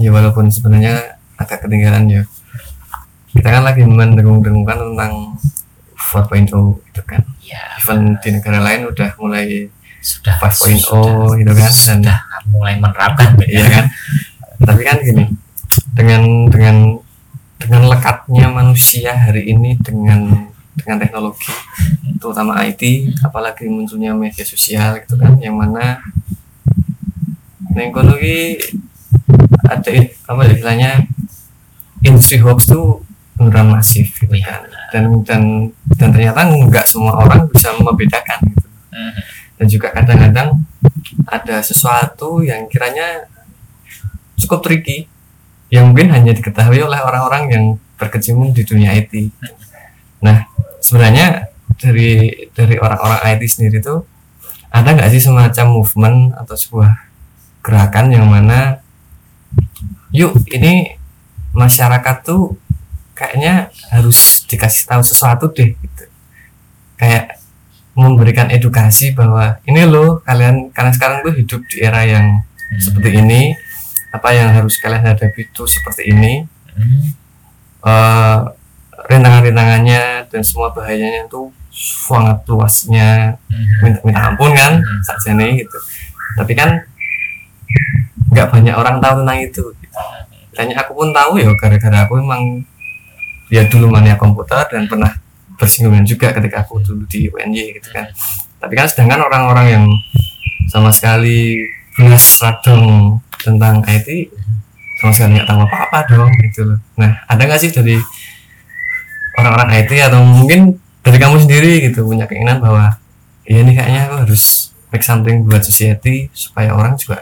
ya walaupun sebenarnya agak ketinggalan ya. Kita kan lagi mendengung-dengungkan tentang 4.0 itu kan. Ya even di negara lain udah mulai sudah 5.0 gitu kan dan sudah mulai menerapkan iya kan? Tapi kan gini dengan dengan dengan lekatnya manusia hari ini dengan dengan teknologi terutama IT apalagi munculnya media sosial gitu kan yang mana ki ada apa ya istilahnya industri hoax tuh beneran masif gitu kan dan dan dan ternyata nggak semua orang bisa membedakan gitu Mhm. dan juga kadang-kadang ada sesuatu yang kiranya cukup tricky yang mungkin hanya diketahui oleh orang-orang yang berkecimpung di dunia IT. Nah, sebenarnya dari dari orang-orang IT sendiri tuh ada nggak sih semacam movement atau sebuah gerakan yang mana yuk ini masyarakat tuh kayaknya harus dikasih tahu sesuatu deh gitu. Kayak memberikan edukasi bahwa ini loh kalian karena sekarang tuh hidup di era yang seperti ini apa yang harus kalian hadapi itu seperti ini Mhm. eh rintangan-rintangannya dan semua bahayanya itu sangat luasnya Mhm. minta, minta ampun kan Hmm. saja nih gitu tapi kan nggak banyak orang tahu tentang itu gitu. Tanya aku pun tahu ya gara-gara aku memang ya dulu mania komputer dan pernah bersinggungan juga ketika aku dulu di UNY gitu kan tapi kan sedangkan orang-orang yang sama sekali belas radong tentang IT sama sekali nggak tahu apa-apa dong gitu loh nah ada nggak sih dari orang-orang IT atau mungkin dari kamu sendiri gitu punya keinginan bahwa ya ini kayaknya aku harus make something buat society supaya orang juga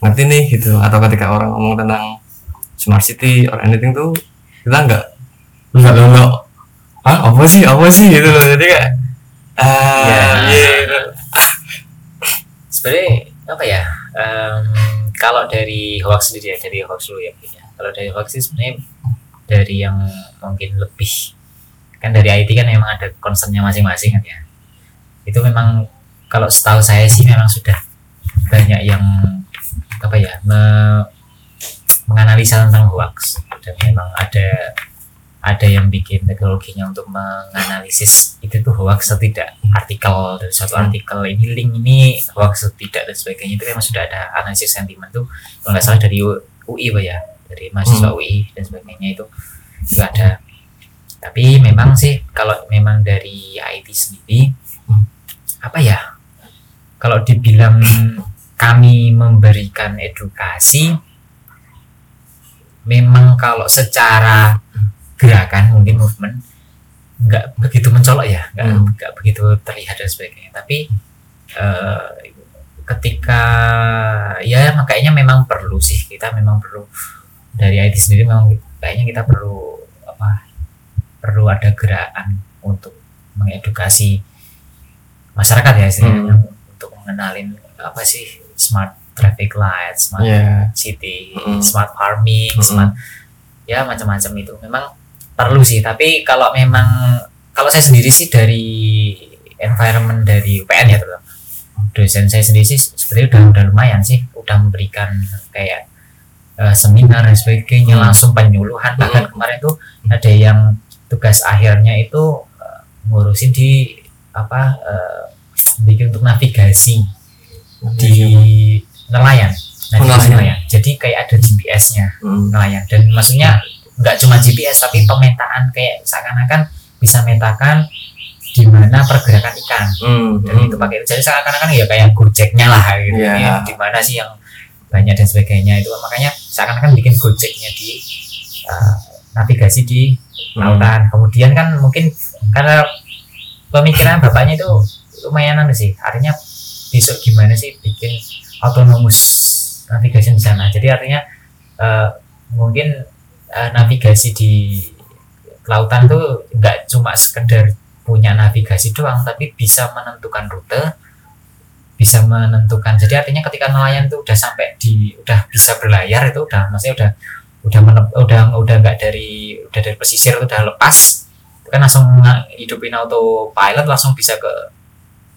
ngerti nih gitu atau ketika orang ngomong tentang smart city or anything tuh kita nggak nggak lolo ah apa sih apa sih gitu loh jadi kayak ah Ya. iya gitu. sebenarnya apa ya em, kalau dari hoax sendiri ya dari hoax dulu ya ya. kalau dari hoax sih sebenarnya dari yang mungkin lebih kan dari IT kan memang ada concernnya masing-masing kan ya. Itu memang kalau setahu saya sih memang sudah banyak yang apa ya me- menganalisa tentang hoax. Dan memang ada ada yang bikin teknologinya untuk menganalisis itu tuh hoax atau tidak artikel dari suatu artikel ini link ini hoax atau tidak dan sebagainya. Itu memang sudah ada analisis sentimen tuh kalau nggak salah dari UI Pak ya dari mahasiswa UI dan sebagainya itu itu ada. Tapi memang sih kalau memang dari IT sendiri apa ya kalau dibilang kami memberikan edukasi memang kalau secara gerakan mungkin movement nggak begitu mencolok ya nggak Hmm. nggak begitu terlihat dan sebagainya. Tapi eh, ketika ya makanya memang perlu sih kita memang perlu dari IT sendiri memang kayaknya kita perlu apa perlu ada gerakan untuk mengedukasi masyarakat ya istilahnya untuk mengenalin apa sih smart traffic light smart Iya. city Mm-mm. smart farming Mm-mm. smart ya macam-macam itu memang perlu sih tapi kalau memang kalau saya sendiri sih dari environment dari UPN ya terutama dosen saya sendiri sih sebenarnya udah udah lumayan sih udah memberikan kayak eh, seminar dan sebagainya Hmm. langsung penyuluhan bahkan kemarin tuh ada yang tugas akhirnya itu eh, ngurusin di apa eh, bikin untuk navigasi di nelayan navigasi nelayan. nelayan jadi kayak ada GPS-nya Hmm. nelayan dan maksudnya nggak cuma GPS tapi pemetaan kayak seakan-akan bisa metakan di mana pergerakan ikan Hmm. dan itu pakai jadi seakan-akan ya kayak gojeknya lah gitu Iya. ya, di mana sih yang banyak dan sebagainya itu. Makanya seakan-akan bikin gojeknya di uh, navigasi di Hmm. lautan. Kemudian kan mungkin karena pemikiran bapaknya itu lumayan anu sih. Artinya besok gimana sih bikin autonomous navigation di sana. Jadi artinya eh, mungkin eh, navigasi di lautan tuh nggak cuma sekedar punya navigasi doang tapi bisa menentukan rute bisa menentukan. Jadi artinya ketika nelayan itu udah sampai di udah bisa berlayar itu udah maksudnya udah udah menep- udah udah nggak dari udah dari pesisir itu udah lepas itu kan langsung hidupin autopilot langsung bisa ke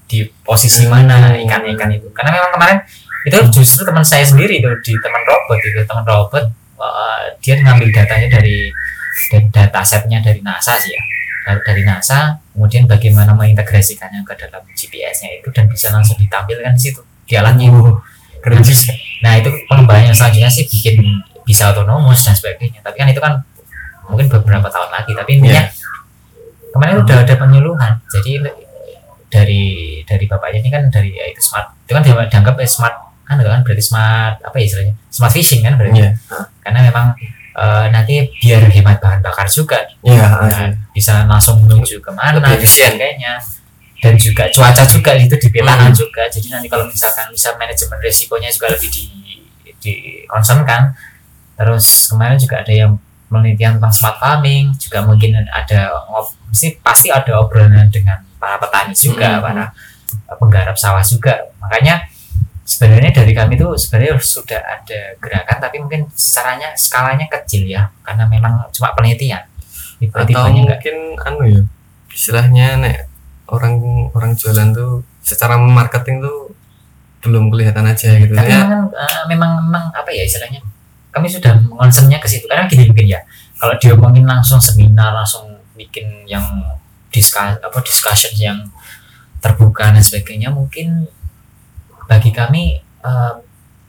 di posisi mana Hmm. ikan-ikan itu. Karena memang kemarin itu justru teman saya sendiri itu di teman robot itu teman robot eh, dia ngambil datanya dari dan datasetnya dari NASA sih ya Dari- NASA kemudian bagaimana mengintegrasikannya ke dalam GPS-nya itu dan bisa langsung ditampilkan di situ di alatnya keren juga. nah itu pengembangan yang selanjutnya sih bikin bisa otonomus dan sebagainya. Tapi kan itu kan mungkin beberapa tahun lagi tapi intinya kemarin udah ada penyuluhan. Jadi dari dari bapaknya ini kan dari ya itu smart itu kan dia- dianggap eh, smart kan kan berarti smart apa ya istilahnya? Smart fishing kan berarti. Iya. karena memang eh, nanti biar hemat bahan bakar juga. Iya Nah, bisa langsung menuju ke mana Lebih dan sebagainya. Dan juga cuaca juga itu dipetakan Hmm. juga. Jadi nanti kalau misalkan bisa manajemen resikonya juga lebih di di concern kan. Terus kemarin juga ada yang penelitian tentang smart farming juga mungkin ada mesti pasti ada obrolan dengan para petani juga Hmm. para penggarap sawah juga. Makanya sebenarnya dari kami itu sebenarnya sudah ada gerakan tapi mungkin caranya skalanya kecil ya karena memang cuma penelitian. Atau tiba-tibanya nggak mungkin anu ya istilahnya nek orang orang jualan tuh secara marketing tuh belum kelihatan aja gitu. tapi ya memang, eh, memang memang apa ya istilahnya kami sudah concernnya ke situ. Karena gini mungkin ya kalau diomongin langsung seminar langsung bikin yang discuss apa discussion yang terbuka dan sebagainya mungkin bagi kami eh,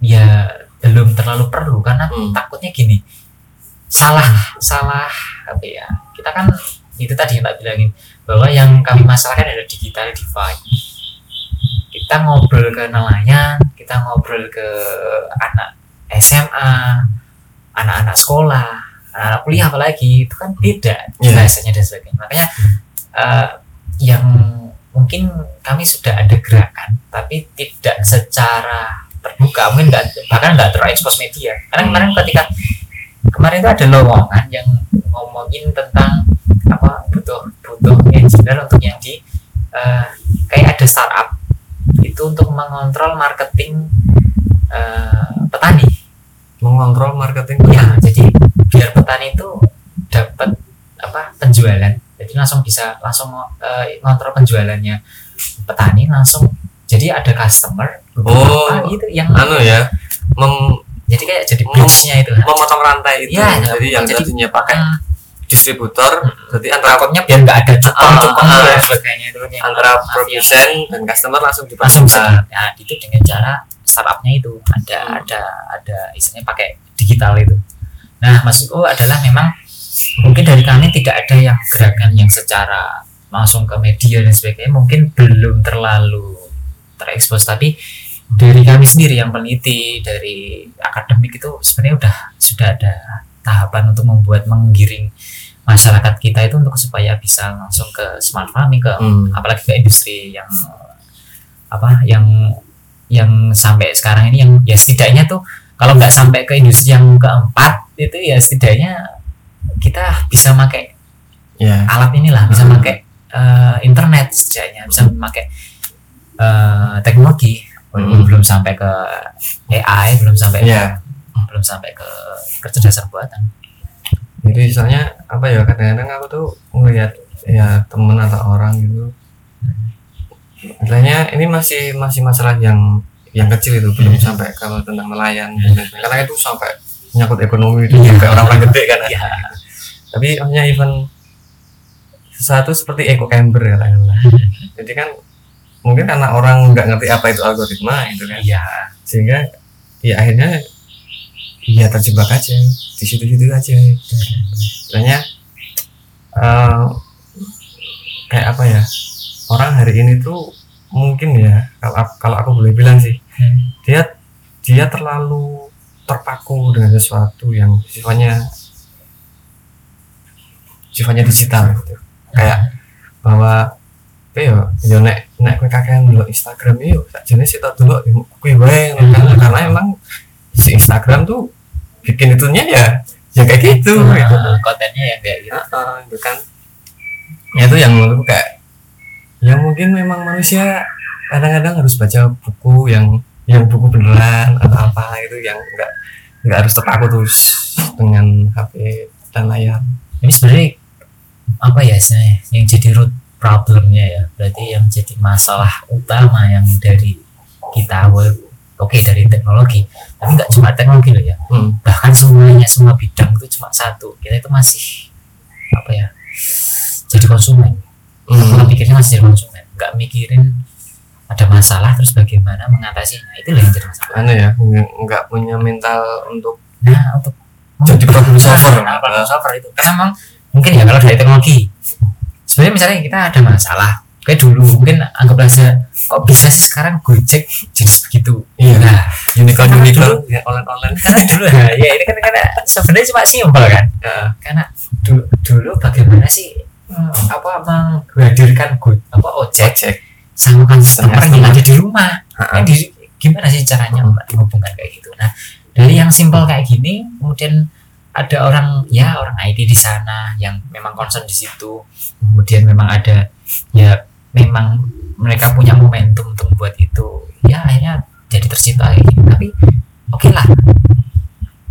ya belum terlalu perlu karena Hmm. takutnya gini salah salah apa ya kita kan itu tadi yang tak bilangin bahwa yang kami masalahkan adalah digital divide kita ngobrol ke nelayan kita ngobrol ke anak SMA anak-anak sekolah anak-anak kuliah apalagi itu kan beda Iya. bahasanya dan sebagainya makanya eh, yang mungkin kami sudah ada gerakan tapi tidak secara terbuka mungkin nggak bahkan nggak terekspos media. Karena Hmm. kemarin ketika kemarin itu ada lowongan yang ngomongin tentang apa butuh butuh engineer untuk yang di eh, kayak ada startup. Itu untuk mengontrol marketing eh, petani. Mengontrol marketing ya jadi biar petani itu dapat apa penjualan jadi langsung bisa langsung eh, ngontrol penjualannya. Petani langsung jadi ada customer Oh. beberapa gitu yang anu ya mem- jadi kayak jadi bridge-nya itu. memotong rantai itu. Iya, jadi yang jadi- tadinya pakai Hmm, distributor jadi antara takutnya biar nggak ada cukong-cukong ah, dan sebagainya itu yang antara mafia. produsen dan customer langsung dipastikan bisa nah itu dengan cara startupnya itu. Ada Hmm. ada ada istilahnya pakai digital itu. Nah maksudku adalah memang mungkin dari kami tidak ada yang gerakan yang secara langsung ke media dan sebagainya mungkin belum terlalu terekspos tapi dari kami sendiri yang peneliti dari akademik itu sebenarnya udah sudah ada tahapan untuk membuat menggiring masyarakat kita itu untuk supaya bisa langsung ke smart farming ke Hmm. apalagi ke industri yang apa yang yang sampai sekarang ini yang ya setidaknya tuh kalau nggak sampai ke industri yang keempat itu ya setidaknya kita bisa pakai ya. alat inilah bisa Hmm. pakai eh, internet setidaknya bisa pakai eh, teknologi. Walaupun Hmm. belum sampai ke AI belum sampai ya. belum sampai ke kecerdasan buatan. Jadi misalnya apa ya kadang-kadang aku tuh ngelihat ya temen atau orang gitu. Istilahnya ini masih masih masalah yang yang kecil itu belum sampai kalau tentang nelayan karena itu sampai menyangkut ekonomi itu Iya. kayak orang-orang gede kan. Ya tapi hanya event sesuatu seperti echo chamber katakanlah jadi kan mungkin karena orang nggak ngerti apa itu algoritma gitu kan. Iya. Sehingga ya akhirnya ya terjebak aja di situ-situ aja. Istilahnya eh, kayak apa ya orang hari ini tuh mungkin ya kalau kalau aku boleh bilang sih Hmm. dia dia terlalu terpaku dengan sesuatu yang sifatnya sifatnya digital gitu. kayak bahwa kayak yo nek nek kowe kakean dulu Instagram yo sakjane sih tak dulu kuwi wae karena karena emang si Instagram tuh bikin itunya ya ya kayak gitu gitu. Nah, kontennya ya kayak gitu. Heeh, itu kan. Ya itu yang menurutku kayak ya mungkin memang manusia kadang-kadang harus baca buku yang yang buku beneran atau apa itu yang enggak enggak harus terpaku terus dengan HP dan layar. Ini sebenarnya apa ya istilahnya yang jadi root problemnya ya. Berarti yang jadi masalah utama yang dari kita well, oke dari teknologi. Tapi nggak cuma teknologi loh ya. Hmm. bahkan semuanya semua bidang itu cuma satu. Kita itu masih apa ya jadi konsumen. Hmm. pola pikirnya masih jadi konsumen. Nggak mikirin ada masalah terus bagaimana mengatasinya itu yang jadi masalah. Anu ya nggak punya mental untuk nah untuk Jadi problem solver. problem solver itu. Karena memang mungkin ya kalau dari teknologi. Sebenarnya misalnya kita ada masalah kayak dulu mungkin anggap aja kok bisa sih sekarang gojek jadi begitu. Iya. nah unicorn unicorn. dulu- ya online online karena dulu nah, ya ini kan karena sebenarnya cuma simpel kan. Ya. karena dulu, dulu bagaimana sih hmm, apa menghadirkan go, apa ojek cek sama customer yang ada di rumah? Ha-ha. kan di, gimana sih caranya menghubungkan kayak gitu? Nah dari yang simpel kayak gini kemudian ada orang ya orang IT di sana yang memang concern di situ. Kemudian memang ada ya memang mereka punya momentum untuk buat itu. Ya akhirnya jadi tercipta gini tapi oke lah.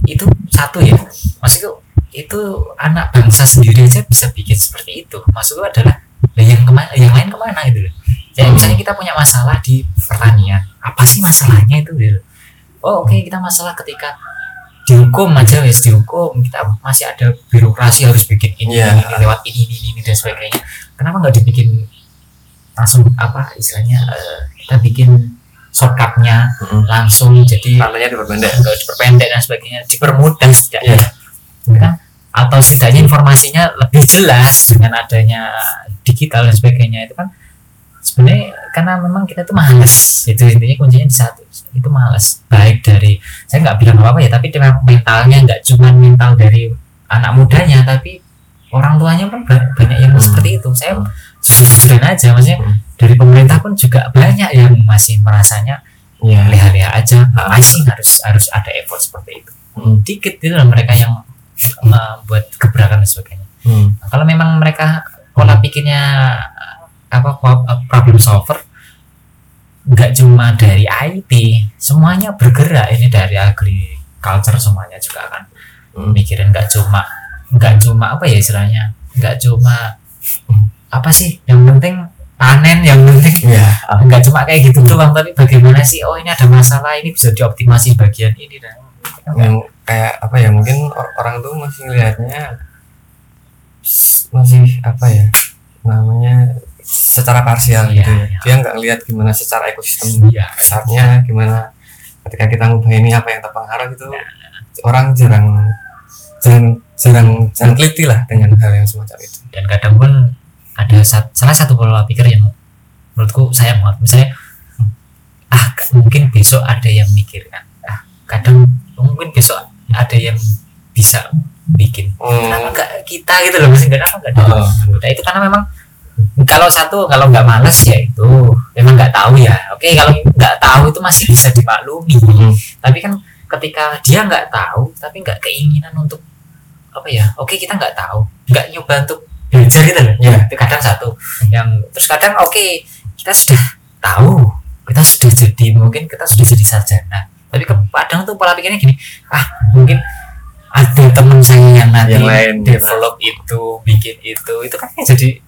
Itu satu ya. Maksudku itu anak bangsa sendiri aja bisa bikin seperti itu. Maksudku adalah lah yang ke mana yang lain ke mana gitu loh. Jadi misalnya kita punya masalah di pertanian apa sih masalahnya itu gitu? Oh oke kita masalah ketika dihukum aja wes dihukum kita masih ada birokrasi harus bikin ini, Iya. ini, ini, lewat ini, ini ini dan sebagainya kenapa nggak dibikin langsung apa istilahnya eh, kita bikin shortcutnya Mm-mm. langsung jadi Tandanya diperpendek nggak diperpendek dan sebagainya dipermudah setidaknya Iya. kan atau setidaknya informasinya lebih jelas dengan adanya digital dan sebagainya itu kan sebenarnya karena memang kita itu malas itu intinya kuncinya di satu itu malas baik dari saya nggak bilang apa apa ya tapi memang mentalnya nggak cuma mental dari anak mudanya tapi orang tuanya pun ba- banyak yang Hmm. seperti itu saya Hmm. jujur aja maksudnya Hmm. dari pemerintah pun juga banyak yang masih merasanya Iya. leha-leha aja masih harus harus ada effort seperti itu Mm. dikit itu lah mereka yang membuat gebrakan dan sebagainya Mm. Nah, kalau memang mereka pola pikirnya apa po- problem solver nggak cuma dari IT semuanya bergerak ini dari agriculture semuanya juga kan Mm. mikirin nggak cuma nggak cuma apa ya istilahnya nggak cuma apa sih yang penting panen yang penting Iya. nggak cuma kayak gitu doang tapi bagaimana sih oh ini ada masalah ini bisa dioptimasi bagian ini dan yang kayak apa ya mungkin or- orang tuh masih ngelihatnya s- masih apa ya namanya secara parsial Iya, gitu ya. iya. dia nggak lihat gimana secara ekosistem ya besarnya gimana ketika kita ngubah ini apa yang terpengaruh itu Iya. orang jarang jarang jarang jarang teliti lah dengan hal yang semacam itu. Dan kadang pun ada sat- salah satu pola pikir yang menurutku saya banget misalnya ah mungkin besok ada yang mikirkan ah kadang mungkin besok ada yang bisa bikin. Kenapa enggak kita gitu loh? Maksudnya kenapa enggak dari Oh, Nah, itu karena memang kalau satu kalau nggak malas ya itu. Memang nggak tahu ya. Oke kalau nggak tahu itu masih bisa dimaklumi. Hmm. tapi kan ketika dia nggak tahu tapi nggak keinginan untuk apa ya oke kita nggak tahu. Nggak nyoba untuk belajar gitu loh. Iya. itu kadang satu. Yang terus kadang oke kita sudah tahu. Kita sudah jadi mungkin kita sudah jadi sarjana. Tapi kadang tuh pola pikirnya gini. Ah mungkin ada teman saya yang nanti Yang lain. develop itu bikin itu. Itu kan jadi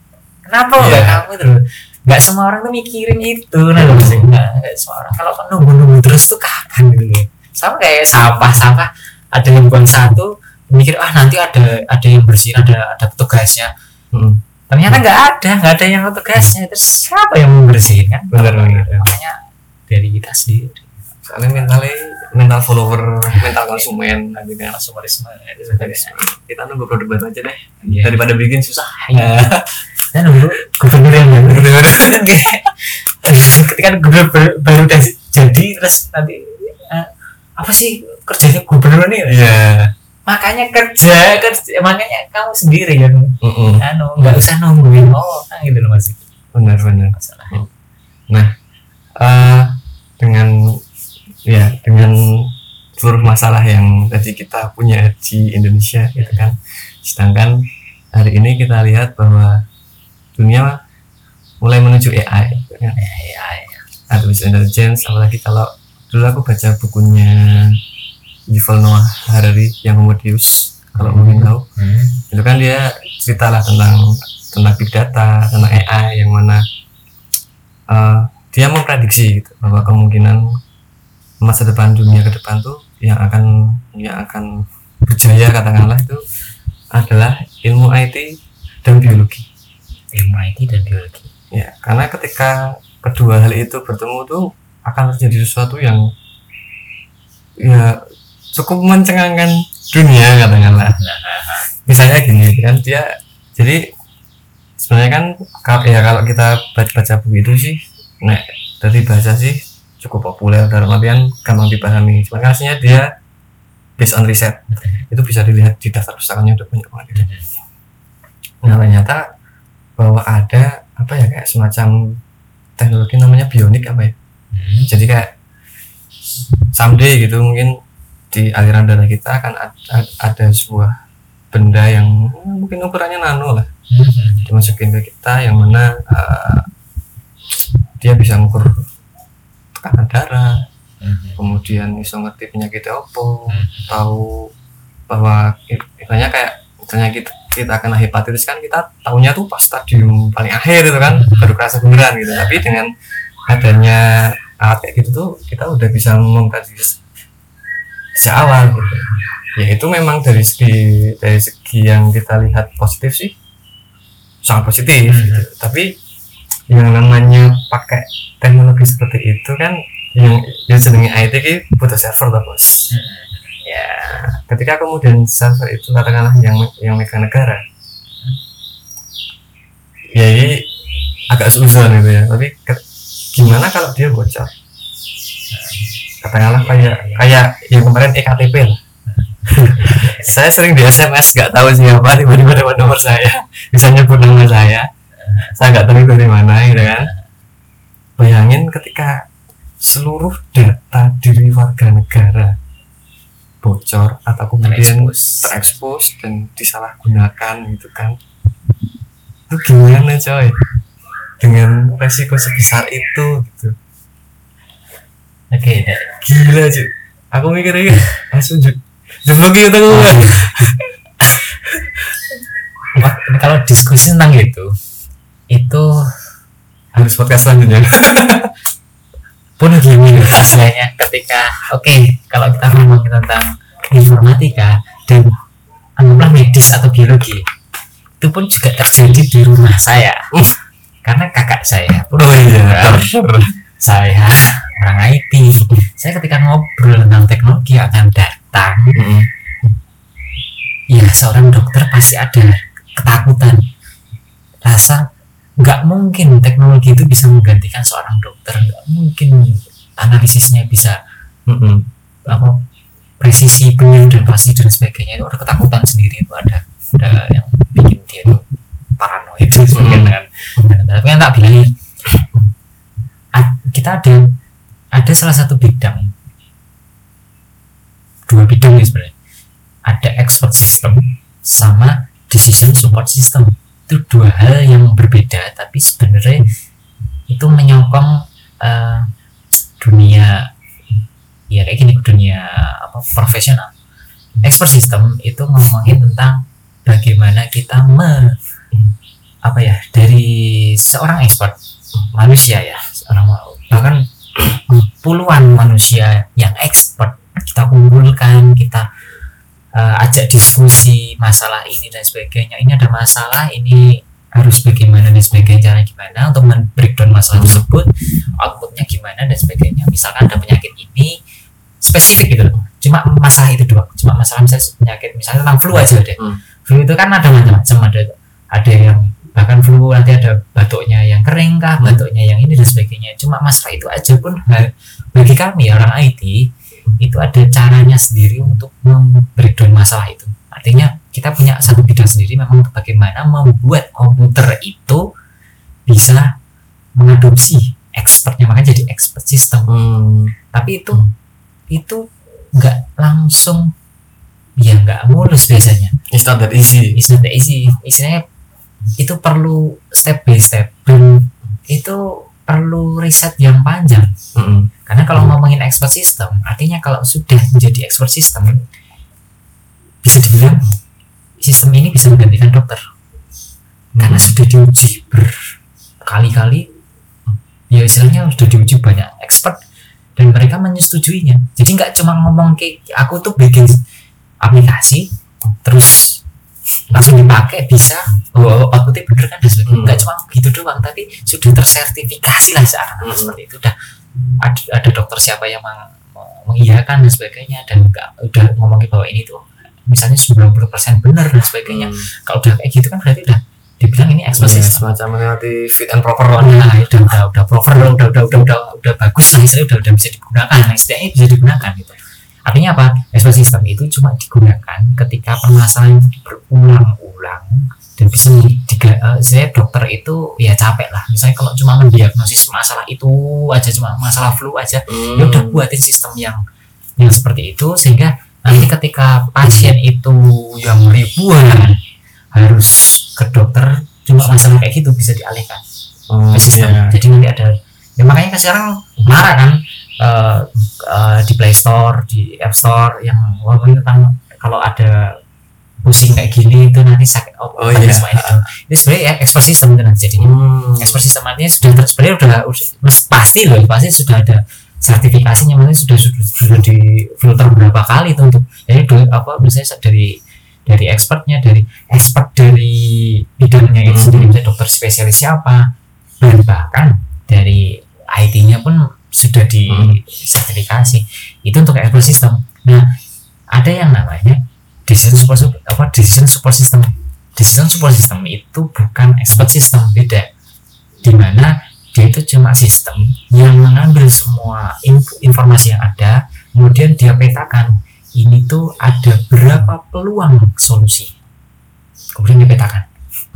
kenapa Iya. nggak kamu itu loh nggak semua orang tuh mikirin itu nah loh maksudnya nggak nggak semua orang. Kalau nunggu nunggu terus tuh kapan gitu sama kayak sampah sampah ada yang buang satu mikir ah nanti ada ada yang bersihin ada ada petugasnya. Hmm. ternyata nggak ada nggak ada yang petugasnya. Terus siapa yang membersihin kan? Benar, benar. makanya dari kita sendiri. Soalnya mentalnya mental follower mental konsumen gitu kan konsumerisme Jadi, sebenarnya kita nunggu produk baru aja deh. Iya. daripada bikin susah. Iya. (laughs) dan dulu gubernur yang baru kan ketika gubernur baru, udah jadi terus nanti eh, apa sih kerjanya gubernur nih? Iya. Makanya kerja kerja makanya kamu sendiri Mm-mm. anu nggak usah nungguin. Oh nah gitu loh mas. Benar benar. Masalah Eh, dengan ya dengan seluruh masalah yang tadi kita punya di Indonesia gitu kan. Sedangkan hari ini kita lihat bahwa dunia mulai menuju AI kan. AI artificial intelligence apalagi kalau dulu aku baca bukunya Yuval Noah Harari yang Homodeus kalau mungkin tahu hmm. itu kan dia cerita lah tentang tentang big data tentang AI yang mana eh, dia memprediksi gitu, bahwa kemungkinan masa depan dunia ke depan tuh yang akan yang akan berjaya katakanlah itu adalah ilmu IT dan biologi ilmu IT dan biologi. Ya karena ketika kedua hal itu bertemu tuh akan terjadi sesuatu yang ya cukup mencengangkan dunia katakanlah. Misalnya gini kan dia jadi sebenarnya kan ya kalau kita baca baca buku itu sih nek dari bahasa sih cukup populer dalam artian gampang dipahami. Cuma aslinya dia based on riset. Itu bisa dilihat di daftar pustakannya udah banyak banget. Nah ternyata bahwa ada apa ya kayak semacam teknologi namanya bionik apa ya hmm. jadi kayak someday gitu mungkin di aliran darah kita akan ada, ada sebuah benda yang hmm, mungkin ukurannya nano lah Hmm. dimasukin ke kita yang mana eh, dia bisa ngukur tekanan darah Hmm. kemudian bisa ngerti penyakitnya apa Hmm. tahu bahwa misalnya kayak misalnya kita kita kena hepatitis kan kita tahunya tuh pas stadium paling akhir itu kan baru kerasa beneran gitu tapi dengan adanya alat kayak gitu tuh kita udah bisa memprediksi sejak awal gitu ya itu memang dari segi dari segi yang kita lihat positif sih sangat positif Hmm. gitu. tapi yang namanya pakai teknologi seperti itu kan yang yang sedangnya IT ki butuh server tuh bos ya. Ketika kemudian server itu katakanlah yang yang megang negara ya ini agak susah gitu ya. Tapi ke- gimana kalau dia bocor? Katakanlah kayak kayak yang kemarin ektp lah. (laughs) Saya sering di SMS nggak tahu siapa tiba-tiba dapat nomor saya bisa nyebut nama saya. Saya nggak tahu itu dari mana gitu kan. Bayangin ketika seluruh data diri warga negara bocor atau kemudian Terekspos. terekspos dan disalahgunakan gitu kan. Itu gimana coy? Dengan resiko sebesar itu gitu. Oke dek. gila cuy aku mikirnya langsung ju jeblok gitu aku kalau diskusi tentang itu itu harus podcast selanjutnya (laughs) pun gini istilahnya ketika oke kalau kita ngomongin tentang informatika dan anggaplah medis atau biologi itu pun juga terjadi di rumah saya. Karena kakak saya pun oh iya saya orang IT saya ketika ngobrol tentang teknologi akan datang ya seorang dokter pasti ada ketakutan. Rasa nggak mungkin teknologi itu bisa menggantikan seorang dokter nggak mungkin analisisnya bisa Mm-mm. apa presisi benar dan pasti dan sebagainya itu ada ketakutan sendiri itu ada ada yang bikin dia itu paranoid dan sebagainya Hmm. kan tapi kan tak bilang a- kita ada ada salah satu bidang dua bidang ya sebenarnya ada expert system sama decision support system itu dua hal yang berbeda tapi sebenarnya itu menyokong eh, dunia ya kayak gini dunia apa profesional. Expert system itu ngomongin tentang bagaimana kita me apa ya dari seorang expert manusia ya seorang bahkan puluhan manusia yang expert kita kumpulkan kita eh, ajak diskusi masalah ini dan sebagainya. Ini ada masalah ini harus bagaimana dan sebagainya cara gimana untuk men-breakdown masalah tersebut outputnya gimana dan sebagainya. Misalkan ada penyakit ini spesifik gitu loh. Cuma masalah itu doang. Cuma masalah misalnya penyakit misalnya tentang flu aja deh Hmm. flu itu kan ada macam-macam. Ada ada yang bahkan flu nanti ada batuknya yang kering kah batuknya yang ini dan sebagainya. Cuma masalah itu aja pun bagi kami orang IT itu ada caranya sendiri untuk membreakdown masalah itu. Artinya kita punya satu bidang sendiri memang bagaimana membuat komputer itu bisa mengadopsi expertnya makanya jadi expert system. Hmm. tapi itu itu nggak langsung ya nggak mulus biasanya. It's not that easy. it's not that easy. Istilahnya itu perlu step by step. Dan itu perlu riset yang panjang. Mm-mm. karena kalau ngomongin expert system artinya kalau sudah menjadi expert system bisa dibilang sistem ini bisa menggantikan dokter. Karena sudah diuji berkali-kali ya istilahnya sudah diuji banyak expert dan mereka menyetujuinya. Jadi nggak cuma ngomong kayak aku tuh bikin aplikasi terus langsung dipakai bisa. Oh outputnya bener kan dan sebagainya Hmm. nggak cuma gitu doang tapi sudah tersertifikasi lah sekarang Hmm. seperti itu. Udah ada, ada dokter siapa yang meng- mengiyakan dan sebagainya dan nggak udah ngomongin bahwa ini tuh misalnya 90% benar dan sebagainya. Hmm. kalau udah kayak gitu kan berarti udah dibilang ini expert Ya, semacam melewati fit and proper. Oh, lah nah udah udah udah proper udah udah udah udah udah, udah bagus lah istilahnya udah udah bisa digunakan nah, istilahnya bisa digunakan gitu artinya apa expert system itu cuma digunakan ketika permasalahan itu berulang-ulang dan bisa diga, eh, saya dokter itu ya capek lah misalnya kalau cuma mendiagnosis masalah itu aja cuma masalah flu aja Hmm. ya udah buatin sistem yang yang seperti itu sehingga nanti ketika pasien itu yang ribuan harus ke dokter cuma masalah kayak gitu bisa dialihkan Oh, ke sistem. iya. Jadi nanti ada ya makanya kan sekarang marah kan eh, eh, di Play Store, di App Store yang walaupun tentang kalau ada pusing kayak gini itu nanti sakit oh, Oh, iya. semua itu. Itu sebenarnya ya system itu nanti jadinya. Hmm. System artinya sudah ter- sebenarnya udah, pasti loh pasti sudah ada sertifikasinya maksudnya sudah sudah, sudah di filter berapa kali itu untuk jadi dulu apa misalnya dari dari expertnya dari expert dari bidangnya itu sendiri misalnya dokter spesialis siapa dan bahkan dari IT-nya pun sudah di Hmm. sertifikasi. Itu untuk expert system. Nah ada yang namanya decision support sup- apa decision support system. Decision support system itu bukan expert system beda. Di mana dia itu cuma sistem yang mengambil semua info, informasi yang ada kemudian dia petakan. Ini tuh ada berapa peluang solusi. Kemudian dipetakan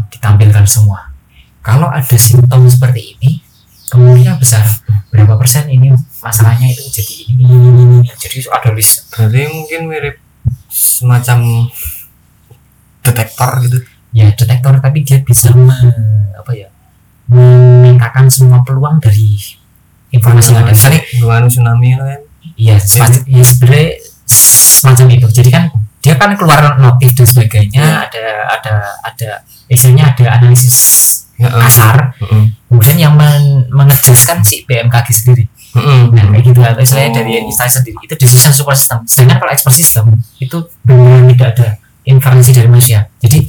ditampilkan semua. Kalau ada simptom seperti ini kemungkinan besar. Berapa persen ini masalahnya itu? Jadi ini, ini, ini, ini, jadi ada list berarti mungkin mirip semacam detektor gitu. Ya detektor tapi dia bisa me- apa ya memetakan semua peluang dari informasi yang ada. Misalnya Bukan tsunami kan. Iya, semacam, ya sebenarnya semacam itu. Jadi kan dia kan keluar notif dan sebagainya, Iya. ada ada ada istilahnya ada analisis kasar, Kemudian yang men si BMKG sendiri. Mm-mm. Nah, kayak gitu istilahnya Oh. dari instansi sendiri itu decision support system. Sedangkan kalau expert system itu benar tidak ada intervensi dari manusia. Jadi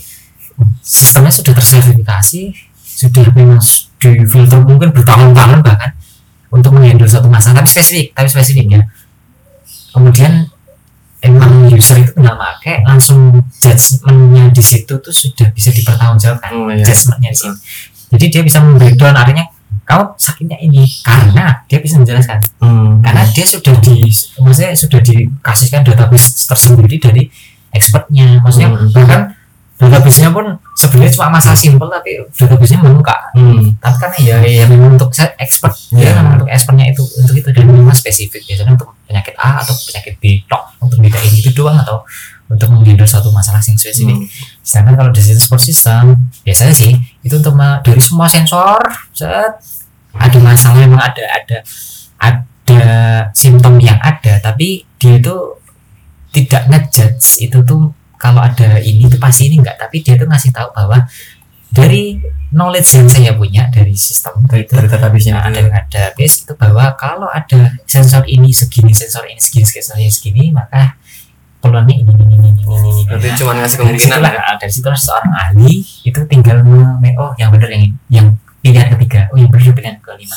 sistemnya sudah tersertifikasi, sudah memang difilter mungkin bertahun-tahun bahkan untuk menghandle satu masalah tapi spesifik, tapi spesifik ya. Kemudian emang user itu tinggal pakai langsung judgementnya di situ tuh sudah bisa dipertanggungjawabkan Oh, iya. judgementnya di. Jadi dia bisa membreakdown artinya kamu sakitnya ini karena dia bisa menjelaskan Hmm. karena dia sudah di maksudnya sudah dikasihkan database tersendiri dari expertnya maksudnya Hmm. bahkan database-nya pun sebenarnya cuma masalah simpel tapi database-nya membuka Hmm. tapi karena ya ya memang untuk expert ya memang untuk expertnya itu untuk itu dan memang spesifik biasanya untuk penyakit A atau penyakit B tok untuk bedain itu doang atau untuk menghandle suatu masalah yang spesifik Hmm. sedangkan kalau di support system biasanya sih itu untuk dari semua sensor set ada masalah memang ada ada ada simptom yang ada tapi dia itu tidak ngejudge itu tuh kalau ada ini tuh pasti ini enggak tapi dia tuh ngasih tahu bahwa dari knowledge yang saya punya dari sistem Dari, itu dari database-nya ada itu. ada base itu bahwa kalau ada sensor ini segini sensor ini segini sensor ini segini maka peluangnya ini ini ini ini ini ini Berarti Nah, cuma ngasih dari kemungkinan. situlah ya. dari situ seorang ahli itu tinggal me- oh yang benar yang yang pilihan ketiga. Oh yang benar pilihan kelima.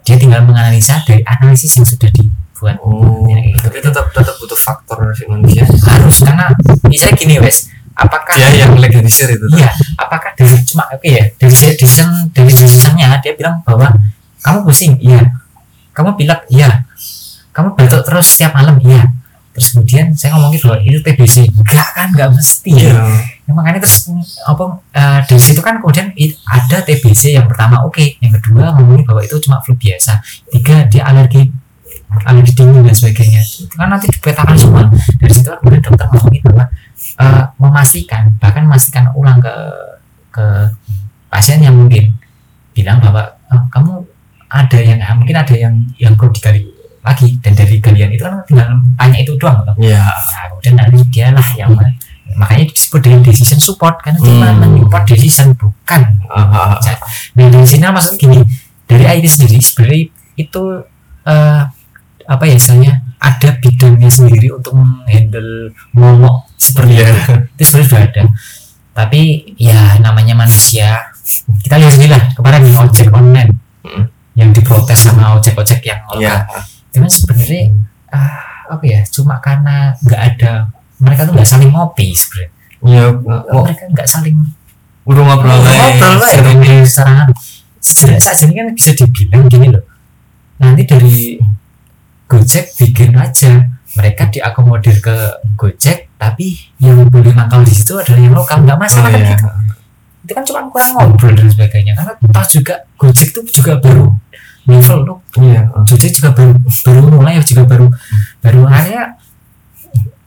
Dia tinggal menganalisa dari analisis yang sudah dibuat. Oh, Ya, gitu. tapi tetap tetap butuh faktor si manusia. harus karena misalnya gini wes apakah Dia yang legalisir itu. iya apakah dari cuma oke ya dari decision dari decisionnya dia bilang bahwa kamu pusing iya. Kamu bilang iya. Kamu batuk terus setiap malam iya terus kemudian saya ngomongin bahwa itu TBC enggak kan enggak mesti Iya. Ya, makanya terus apa eh, dari situ kan kemudian ada TBC yang pertama oke. Yang kedua ngomongin bahwa itu cuma flu biasa. Tiga dia alergi alergi dingin dan sebagainya. Itu kan nanti dipetakan semua. Dari situ kan kemudian dokter ngomongin bahwa eh, memastikan bahkan memastikan ulang ke ke pasien yang mungkin bilang bahwa "Oh, kamu ada yang mungkin ada yang yang perlu digali lagi dan dari galian itu kan tinggal tanya itu doang loh. Iya. Nah, kemudian nanti dia lah yang ma- makanya disebut dengan decision support karena Hmm. menyupport decision bukan ah. Nah dari sini maksud gini dari IT sendiri sebenarnya itu eh, apa ya istilahnya ada bidangnya sendiri untuk menghandle momok seperti Iya. itu. Itu sebenarnya sudah ada. Tapi ya namanya manusia kita lihat sendiri lah kemarin ojek online Hmm. yang diprotes sama ojek-ojek yang Iya. lokal. Itu kan sebenarnya ah, apa ya cuma karena nggak ada mereka tuh nggak saling ngopi sebenarnya. Iya. Oh, Mereka nggak saling udah ngobrol ngobrol lah ya serangan sebenarnya saat ini kan bisa dibilang gini loh nanti dari Gojek bikin aja mereka diakomodir ke Gojek tapi yang boleh mangkal di situ adalah yang lokal nggak Oh, masalah kan iya. gitu itu kan cuma kurang ngobrol dan sebagainya karena toh juga Gojek tuh juga baru level tuh Iya. Gojek juga baru baru mulai juga baru baru akhirnya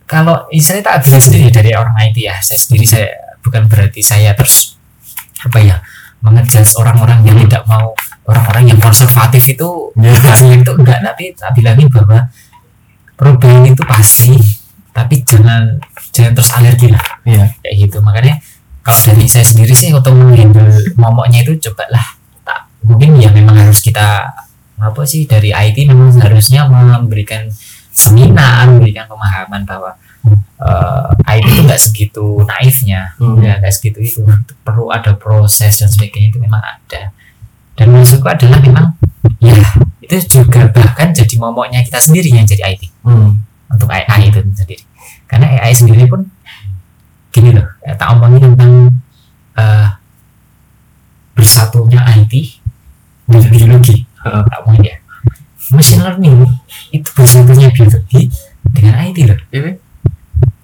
kalau saya tak bilang sendiri dari orang IT ya. Saya sendiri saya bukan berarti saya terus apa ya mengejas orang-orang yang tidak mau orang-orang yang konservatif itu Iya. (laughs) jelek itu enggak. Tapi tak bilangin bahwa perubahan itu pasti tapi jangan jangan terus alergi lah. Iya. kayak gitu. Makanya kalau dari saya sendiri sih untuk menghandle momoknya itu cobalah mungkin ya memang harus kita apa sih dari IT memang harusnya memberikan seminar memberikan pemahaman bahwa eh, IT itu nggak segitu naifnya Hmm. ya nggak segitu itu. Perlu ada proses dan sebagainya itu memang ada. Dan maksudku adalah memang ya itu juga bahkan jadi momoknya kita sendiri yang jadi IT Hmm. untuk AI itu sendiri. Karena AI sendiri pun gini loh ya, tak omongin tentang eh, bersatunya IT biologi tak omongin ya machine learning itu bersatunya biologi dengan IT loh Iya.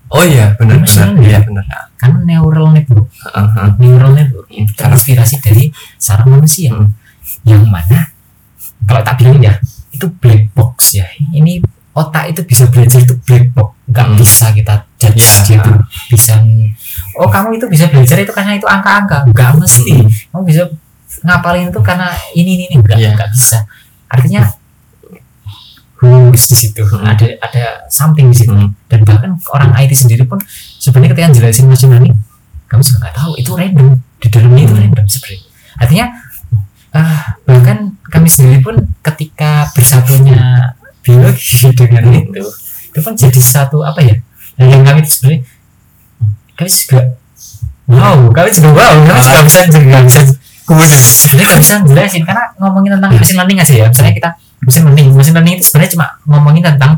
Oh iya, benar benar. ya? Iya, benar. karena neural network Heeh, heeh. neural network itu terinspirasi dari saraf manusia Hmm. yang mana kalau tak bilang ya itu black box ya ini otak itu bisa belajar itu black box nggak Hmm. bisa kita judge Iya, dia bisa oh kamu itu bisa belajar itu karena itu angka-angka nggak mesti Hmm. kamu bisa ngapalin itu karena ini ini, ini. Nggak Iya. nggak bisa. Artinya rules di situ? Hmm. ada ada something di situ. Hmm. dan bahkan orang IT sendiri pun sebenarnya ketika jelasin machine learning kamu juga nggak tahu itu random. Di dalamnya itu random sebenarnya. Artinya ah, bahkan kami sendiri pun ketika bersatunya biologi (laughs) dengan itu itu pun jadi satu apa ya yang yang kami itu sebenarnya kami juga wow kami juga wow kami juga bisa juga bisa Kemudian sebenarnya nggak bisa jelasin karena ngomongin tentang machine learning aja ya? Misalnya kita machine learning machine learning itu sebenarnya cuma ngomongin tentang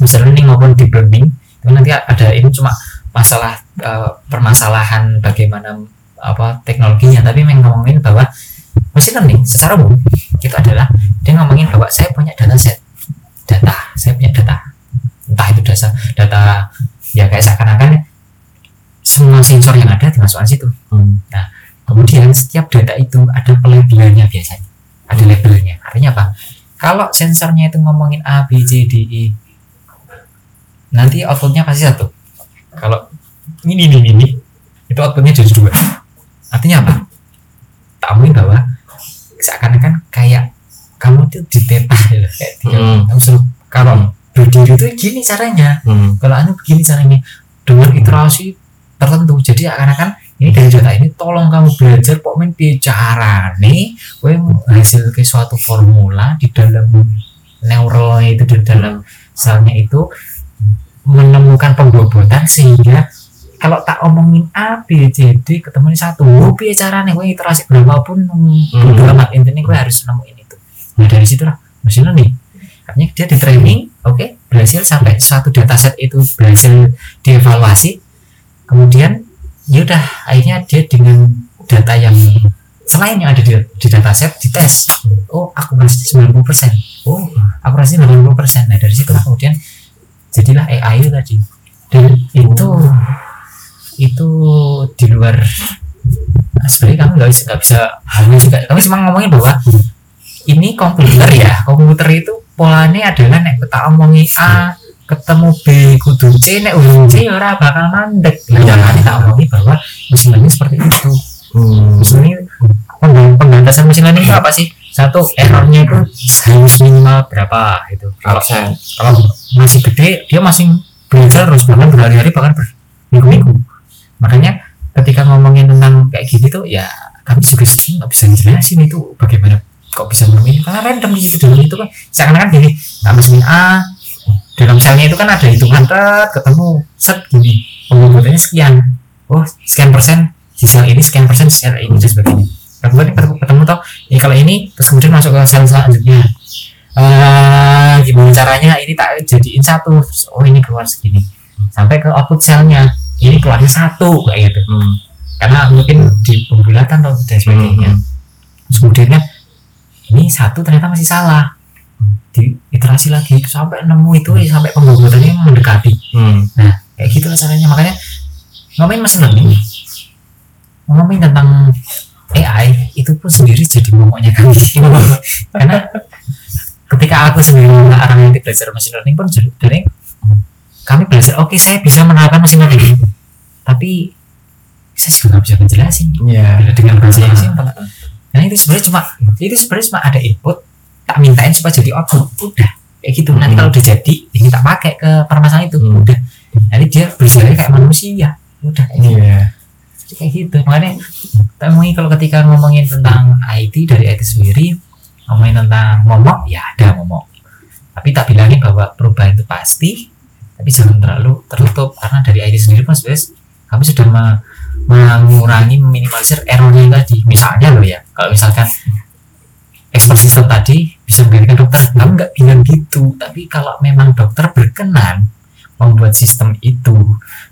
machine learning maupun deep learning. Itu nanti ada ini cuma masalah eh, permasalahan bagaimana apa teknologinya. Tapi memang ngomongin bahwa machine learning secara umum itu adalah dia ngomongin bahwa saya punya data set. Data saya punya data. Entah itu data data ya kayak seakan-akan semua sensor yang ada dimasukkan situ. Hmm. Kemudian setiap data itu ada pelabelannya biasanya. Ada labelnya. Artinya apa? Kalau sensornya itu ngomongin A, B, C, D, E, nanti outputnya pasti satu. Kalau ini, ini, ini, itu outputnya jadi dua. Artinya apa? Tak omongin bahwa seakan-akan kayak kamu tuh ditetah (laughs) ya, kayak dia, Hmm. kamu suruh kalau berdiri itu gini caranya, Hmm. kalau anu begini caranya dengan iterasi tertentu. Jadi akan-akan ini dari data ini tolong kamu belajar kok main bicara nih gue hasil ke suatu formula di dalam neural itu di dalam selnya itu menemukan pembobotan sehingga kalau tak omongin A B C D ketemu ini satu bicara nih gue iterasi berapapun bodo amat. Intinya gue harus nemuin itu. Nah dari situlah machine learning. Artinya dia di training oke berhasil sampai satu dataset itu berhasil dievaluasi kemudian ya udah akhirnya dia dengan data yang selain yang ada di, di dataset dites. Oh akurasi 90% oh akurasi 80% nah dari situ kemudian jadilah AI tadi. Dan itu itu di luar nah, sebenarnya kamu nggak bisa nggak bisa juga kamu cuma ngomongin bahwa ini komputer ya. Komputer itu polanya adalah nek kita omongi A ketemu B kudu C nek urung C ya ora bakal mandek. Nah Iya. makanya tak omongi bahwa mesin learning seperti itu. Hmm. penggantasan mesin learning itu apa sih? Satu errornya itu harus minimal berapa itu kalau persen. Kalau masih gede dia masih belajar terus bahkan berhari-hari bahkan berminggu-minggu. Makanya ketika ngomongin tentang kayak gini tuh ya kami juga sebenarnya nggak bisa jelasin itu bagaimana kok bisa menemukan karena random di situ dalam itu kan. Seakan-akan gini nah mesin A dalam selnya itu kan ada hitungan tet ketemu set gini. Pembuatannya sekian. Oh sekian persen di sel ini sekian persen di sel ini dan sebagainya. Kemudian ketemu, ketemu toh ini kalau ini terus kemudian masuk ke sel selanjutnya. Eh gimana caranya? Ini tak jadiin satu terus, oh ini keluar segini. Sampai ke output selnya. Ini keluarnya satu kayak gitu. Hmm. karena mungkin di pembulatan atau dan sebagainya. Hmm. terus kemudian kan ini satu ternyata masih salah di iterasi lagi. Sampai nemu itu ya, sampai pembuatannya yang mendekati. Hmm. nah kayak gitu caranya. Makanya ngomongin machine learning ngomongin tentang AI itu pun sendiri jadi momoknya kami (laughs) karena ketika aku sendiri orang yang belajar machine learning pun jadi dari kami belajar oke saya bisa menerapkan machine learning. Tapi saya juga nggak bisa menjelasin Iya. dengan bahasa yang simpel karena itu sebenarnya cuma itu sebenarnya cuma ada input tak mintain supaya jadi output. Udah kayak gitu. Nanti Hmm. kalau udah jadi ini tak pakai ke permasalahan itu. Hmm. udah. Nanti dia berjalan kayak manusia. Udah kayak gitu. Iya. Jadi kayak gitu. Makanya temui kalau ketika ngomongin tentang IT dari IT sendiri ngomongin tentang momok ya ada momok. Tapi tak bilangin bahwa perubahan itu pasti tapi jangan terlalu tertutup. Karena dari IT sendiri pun sebenarnya kami sudah me- mengurangi meminimalisir errornya tadi. Misalnya loh ya kalau misalkan system tadi bisa menggantikan dokter? Kami nggak bilang gitu. Tapi kalau memang dokter berkenan membuat sistem itu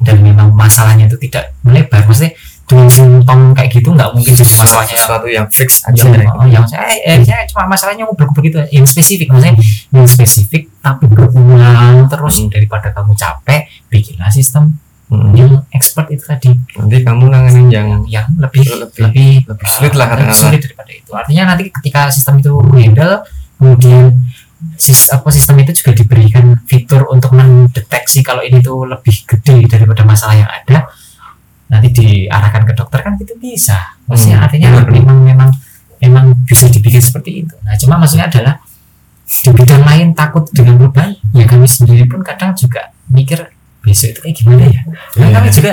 dan memang masalahnya itu tidak melebar maksudnya dengan simptom kayak gitu nggak mungkin jadi masalahnya sesuatu yang fix aja aja oh, yang saya eh, saya cuma masalahnya ngobrol begitu yang spesifik maksudnya yang spesifik tapi berulang terus. Hmm. daripada kamu capek bikinlah sistem Hmm. yang expert itu tadi nanti kamu nanganin yang yang lebih Lebih- lebih lebih sulit lah lebih katakanlah. sulit daripada itu artinya nanti ketika sistem itu handle kemudian sis, apa sistem itu juga diberikan fitur untuk mendeteksi kalau ini tuh lebih gede daripada masalah yang ada nanti diarahkan ke dokter kan itu bisa maksudnya Hmm, artinya benar. memang memang memang bisa dibikin seperti itu nah cuma maksudnya adalah di bidang lain takut dengan perubahan ya kami sendiri pun kadang juga mikir besok itu kayak gimana ya Iya. kami juga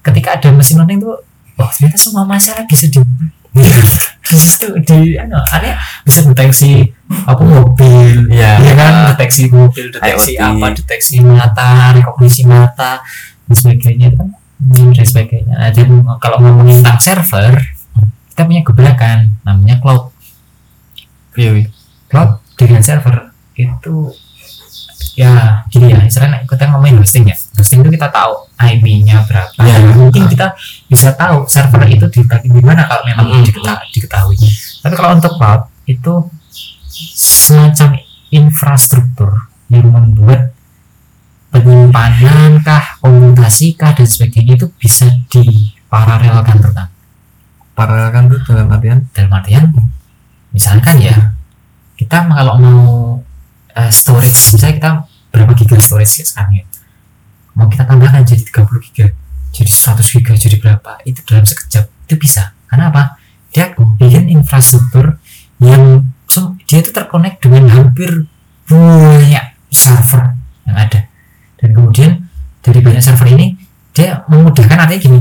ketika ada mesin learning tuh oh ternyata semua masalah bisa di bisa di anu artinya bisa deteksi apa mobil Iya. ya kan deteksi mobil deteksi IoT. apa deteksi mata rekognisi mata dan sebagainya itu kan dan sebagainya nah, dan kalau ngomongin tentang server kita punya gebrakan namanya cloud Iya, iya. cloud dengan server itu ya gini ya istilahnya kita ngomongin hosting ya. Hosting itu kita tahu IP-nya berapa. Ya. mungkin kita bisa tahu server itu dibagi di mana kalau memang Mm-mm. diketa- diketahui. Tapi kalau untuk cloud itu semacam infrastruktur yang membuat penyimpanan kah komputasi kah dan sebagainya itu bisa diparalelkan terutama paralelkan tuh dalam artian? Dalam artian misalkan ya kita kalau mau eh, storage. Misalnya kita berapa giga storage ya sekarang ya? Mau kita tambahkan jadi 30 giga jadi 100 giga jadi berapa? Itu dalam sekejap. Itu bisa. Karena apa? Dia bikin infrastruktur yang dia itu terkonek dengan hampir banyak server yang ada. Dan kemudian dari banyak server ini dia memudahkan artinya gini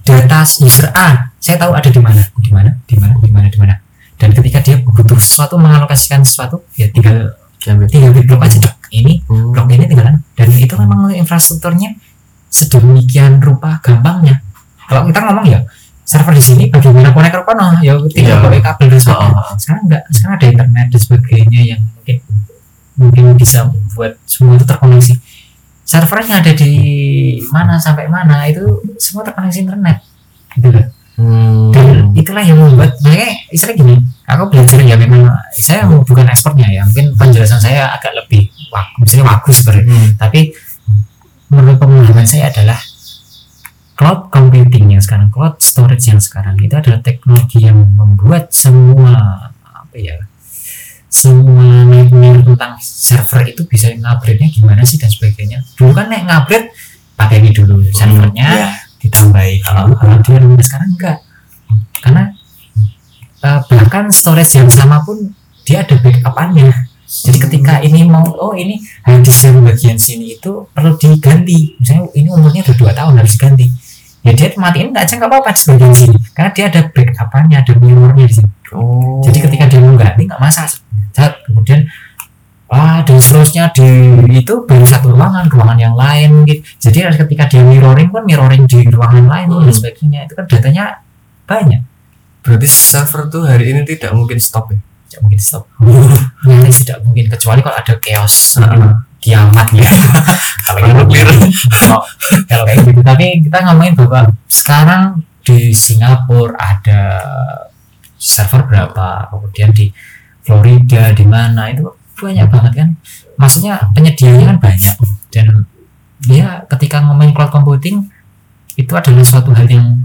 data user A saya tahu ada di mana di mana di mana di mana di mana. Dan ketika dia butuh sesuatu mengalokasikan sesuatu ya tinggal diambil tinggal di blok aja dok ini Hmm. blok ini tinggal anu. dan itu memang infrastrukturnya sedemikian rupa gampangnya kalau kita ngomong ya server di sini bagaimana konek ke kono ya tinggal Iya. pakai kabel dan sebagainya Oh, oh. sekarang enggak sekarang ada internet dan sebagainya yang mungkin mungkin bisa membuat semua itu terkoneksi servernya ada di mana sampai mana itu semua terkoneksi internet gitu loh Hmm. dan itulah yang membuat makanya istilah gini aku belajar ya memang saya bukan expertnya ya mungkin penjelasan saya agak lebih wak, misalnya bagus sebenarnya. Hmm. tapi menurut pemahaman saya adalah cloud computing yang sekarang cloud storage yang sekarang itu adalah teknologi yang membuat semua apa ya semua nightmare tentang server itu bisa ngupgrade-nya gimana sih dan sebagainya. Dulu kan nek ngupgrade pakai ini dulu servernya ya. ditambahi dulu kemudian nah, sekarang enggak karena eh, bahkan storage yang sama pun dia ada backupannya. Jadi ketika ini mau oh ini hard disk yang bagian sini itu perlu diganti. Misalnya ini umurnya udah dua tahun harus diganti. Ya dia matiin nggak aja nggak apa-apa di bagian sini. Karena dia ada backupannya ada mirrornya di sini. Oh. Jadi ketika dia mau ganti nggak masalah kemudian ah dan seterusnya di itu baru satu ruangan ruangan yang lain mungkin jadi ketika dia mirroring pun mirroring di ruangan lain dan Hmm. sebagainya. Itu kan datanya banyak berarti server tuh hari ini tidak mungkin stop ya? Tidak mungkin stop. Nyaris tidak mungkin kecuali kalau ada chaos Heeh. kiamat ya. (laughs) Kalau nuklir. kalau kalau kayak gitu. Tapi kita ngomongin bahwa sekarang di Singapura ada server berapa? Kemudian di Florida di mana? Itu banyak banget kan? Maksudnya penyediaannya kan banyak. Dan dia ketika ngomongin cloud computing itu adalah suatu hal yang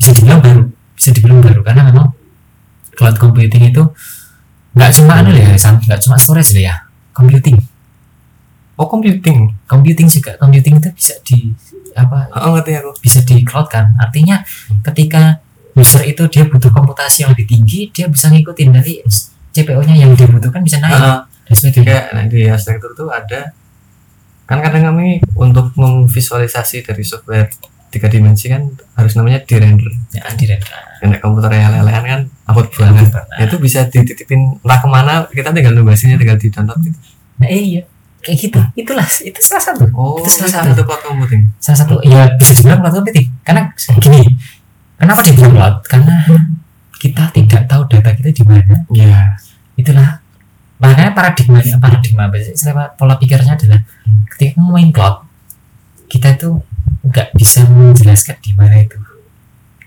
bisa dibilang baru bisa dibilang baru karena memang cloud computing itu nggak cuma anu ya nggak cuma storage ya computing. Oh computing? Computing juga computing itu bisa di apa oh ngerti aku. bisa di cloud kan. Artinya ketika user itu dia butuh komputasi yang lebih tinggi dia bisa ngikutin dari CPO nya yang dibutuhkan bisa naik. Heeh. dan sebagainya kayak nah, di arsitektur tuh ada kan kadang kami untuk memvisualisasi dari software tiga dimensi kan harus namanya di render ya di Karena komputer yang lelean kan upload banget. Ya, itu bisa dititipin entah ke mana kita tinggal nunggu hasilnya tinggal di download gitu. Nah iya. Kayak gitu. Itulah itu salah satu. Oh Itu salah satu. satu cloud computing. Salah satu ya bisa dibilang cloud computing. Karena gini kenapa dibilang cloud karena kita tidak tahu data kita di mana. Ya itulah makanya paradigma paradigma pola pikirnya adalah ketika ngomongin cloud kita itu nggak bisa menjelaskan di mana itu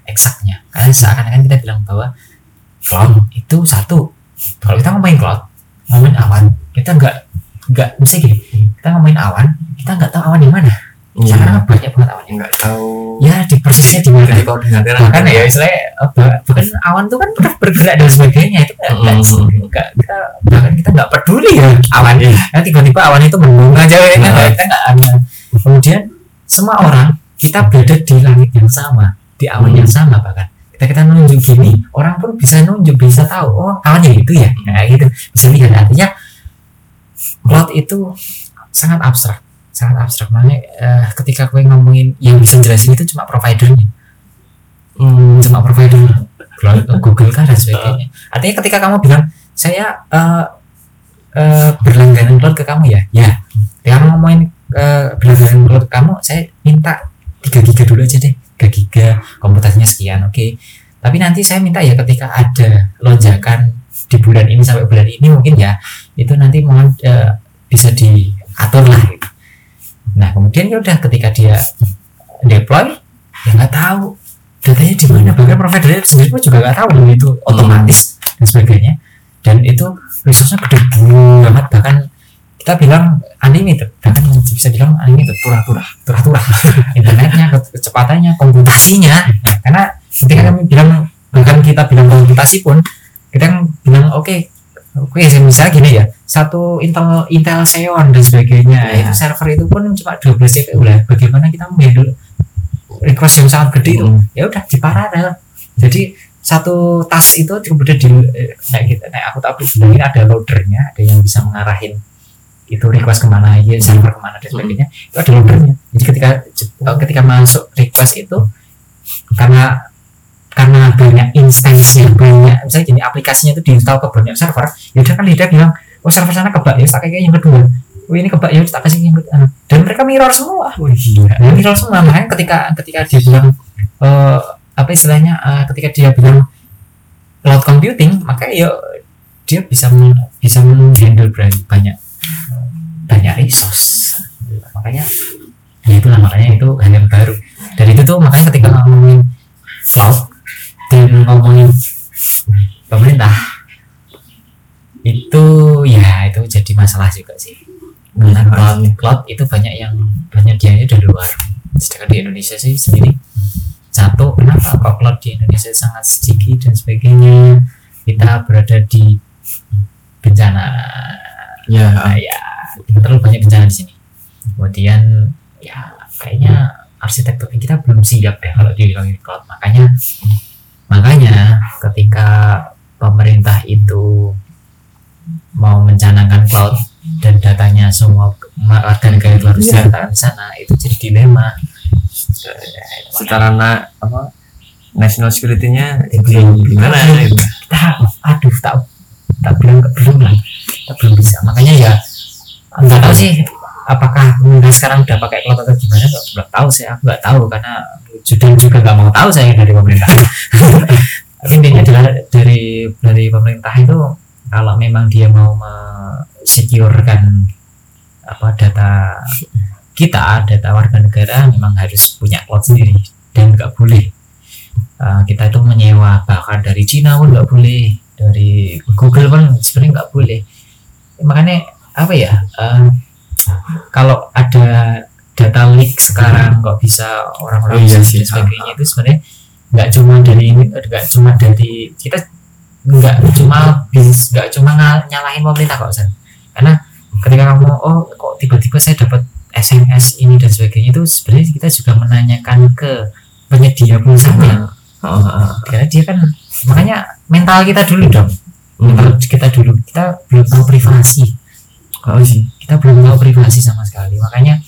eksaknya karena seakan-akan kita bilang bahwa cloud itu satu kalau kita ngomongin cloud ngomongin awan kita nggak nggak mesti gini kita ngomongin awan kita nggak tahu awan di mana Iya. karena banyak banget awannya nggak tahu ya di persisnya di mana jadi koordinator bahkan ya istilahnya apa bahkan awan tuh kan ber- bergerak dan sebagainya itu kan nggak Mm. nggak kita bahkan kita nggak peduli ya awan Iya. ya tiba-tiba awan itu mendung aja ya, kan? Nah. kita nggak ada kemudian semua orang kita berada di langit yang sama di awan yang sama bahkan. Kita kita nunjuk gini orang pun bisa nunjuk bisa tahu oh awannya itu ya? Nah gitu. Bisa lihat. Artinya cloud itu sangat abstrak sangat abstrak. Makanya eh, ketika gue ngomongin yang bisa jelasin itu cuma providernya. Hmm. cuma provider. Cloud, Google kan dan sebagainya. Artinya ketika kamu bilang saya eh eh, berlangganan cloud ke kamu ya? Ya. Kamu ngomongin cloud ke kamu saya minta 3 giga dulu aja deh. 3 giga komputasinya sekian oke. Tapi nanti saya minta ya ketika ada lonjakan di bulan ini sampai bulan ini mungkin ya itu nanti mohon eh, bisa diatur lah. Nah kemudian ya udah ketika dia deploy ya nggak tahu datanya di mana. Bahkan providernya sendiri pun juga nggak tahu itu otomatis dan sebagainya. Dan itu resource-nya gede banget bahkan kita bilang unlimited. Bahkan bisa bilang unlimited turah-turah turah-turah. (laughs) Internetnya ke- kecepatannya komputasinya Nah, karena ketika kami bilang bahkan kita bilang komputasi pun kita kan bilang oke oke misalnya gini ya satu Intel Intel Xeon dan sebagainya. Ya. itu server itu pun cuma 12 CPU lah. Bagaimana kita menghandle request yang sangat gede itu? Hmm. ya udah di paralel jadi satu tas itu kemudian di eh, kayak gitu. Nah aku tak bilangin ada loadernya ada yang bisa mengarahin itu request ke mana ya server ke mana dan sebagainya. Itu ada loadernya jadi ketika eh, ketika masuk request itu karena karena banyak instansi banyak misalnya gini aplikasinya itu diinstal ke banyak server ya udah kan dia bilang oh server sana kebak ya tak kayak yang kedua. Oh ini kebak ya tak kasih yang kedua. Dan mereka mirror semua. Oh iya Nah, viral semua. Makanya ketika ketika dia bilang eh, apa istilahnya eh, ketika dia bilang cloud computing maka ya dia bisa bisa menghandle banyak banyak resource. Makanya ya itulah makanya itu hal yang baru. Dan itu tuh makanya ketika ngomongin cloud dan ngomongin pemerintah itu ya itu jadi masalah juga sih. Karena cloud, cloud itu banyak yang banyak dia dari luar. Sedangkan di Indonesia sih sendiri satu kenapa kok cloud di Indonesia sangat sedikit dan sebagainya? Kita berada di bencana. Ya nah, ya. kita terlalu banyak bencana di sini. Kemudian ya kayaknya arsitektur kita belum siap deh kalau dibilangin cloud makanya makanya ketika pemerintah itu mau mencanangkan cloud dan datanya semua warga negara itu harus diletakkan di sana itu jadi dilema. Secara na, apa national security-nya belum gimana kita aduh tak tak bilang belum lah. Kita belum bisa. Makanya ya nggak tahu sih. Apakah pemerintah sekarang udah pakai cloud atau gimana nggak belum tahu sih. Aku nggak tahu karena sudah juga nggak mau tahu saya dari pemerintah. (laughs) Tapi intinya adalah dari dari pemerintah itu kalau memang dia mau mensecurekan apa data kita data warga negara memang harus punya cloud sendiri dan nggak boleh. Uh, kita itu menyewa bahkan dari Cina pun nggak boleh dari Google pun sebenarnya nggak boleh. Makanya apa ya? Uh, kalau ada data leak sekarang kok bisa Oh orang-orang iya bisa sih, dan sebagainya itu sebenarnya nggak cuma dari ini nggak cuma dari kita nggak cuma bis nggak cuma nyalahin pemerintah kok San karena ketika kamu oh kok tiba-tiba saya dapat SMS ini dan sebagainya itu sebenarnya kita juga menanyakan ke penyedia pulsanya. Oh, oh. karena dia kan makanya mental kita dulu dong. Mental kita dulu. Kita belum tahu privasi oh sih kita belum tahu privasi sama sekali. Makanya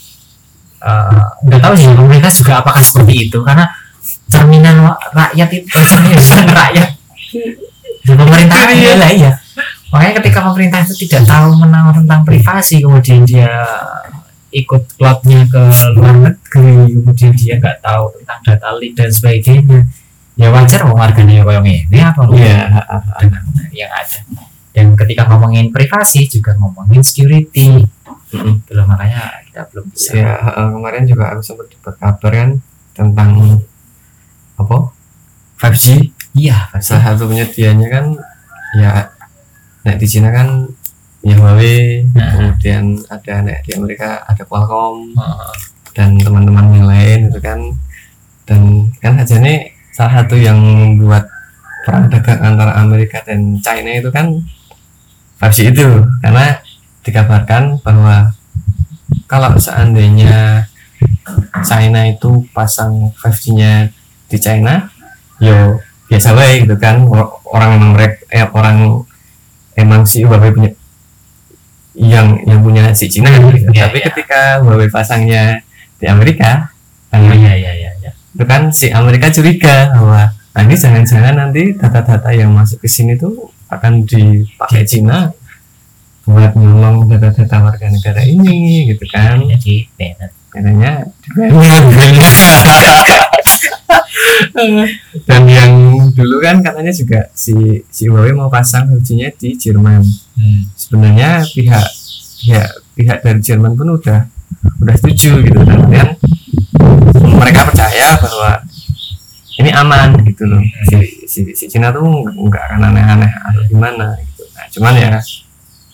eh, nggak tahu sih pemerintah juga apakah seperti itu? Karena cerminan rakyat itu cerminan (laughs) rakyat. Di pemerintah Iya. lah iya makanya ketika pemerintah itu tidak tahu menang tentang privasi kemudian dia ikut cloudnya ke luar negeri kemudian dia nggak tahu tentang data leak dan sebagainya ya wajar warganya kayak ini apa iya dengan yang ada dan ketika ngomongin privasi juga ngomongin security. Loh makanya kita belum bisa. Ya eh, kemarin juga aku sempat dapat kabar kan tentang apa? 5G iya salah satu penyedianya kan ya nek di Cina kan ya Huawei Nah. kemudian ada nek di Amerika ada Qualcomm Heeh. dan teman-teman yang lain itu kan. Dan kan aja nih salah satu yang membuat perang dagang antara Amerika dan China itu kan 5G itu karena dikabarkan bahwa kalau seandainya China itu pasang 5G-nya di China yo biasa baik gitu kan Or- orang emang mereka eh, orang emang si Huawei punya yang yang punya si Cina gitu. Iya, tapi iya. ketika Huawei pasangnya di Amerika kan iya iya iya iya. itu kan si Amerika curiga bahwa nah ini jangan-jangan nanti data-data yang masuk ke sini tuh akan dipakai Cina buat nyolong data-data warga negara ini gitu kan. Jadi Bennett katanya dan yang dulu kan katanya juga si si Huawei mau pasang 5G-nya di Jerman. Hmm. sebenarnya pihak pihak pihak dari Jerman pun udah udah setuju gitu kan. Mereka percaya bahwa ini aman gitu loh. Si, si, si Cina tuh nggak akan aneh-aneh atau gimana gitu. Nah cuman ya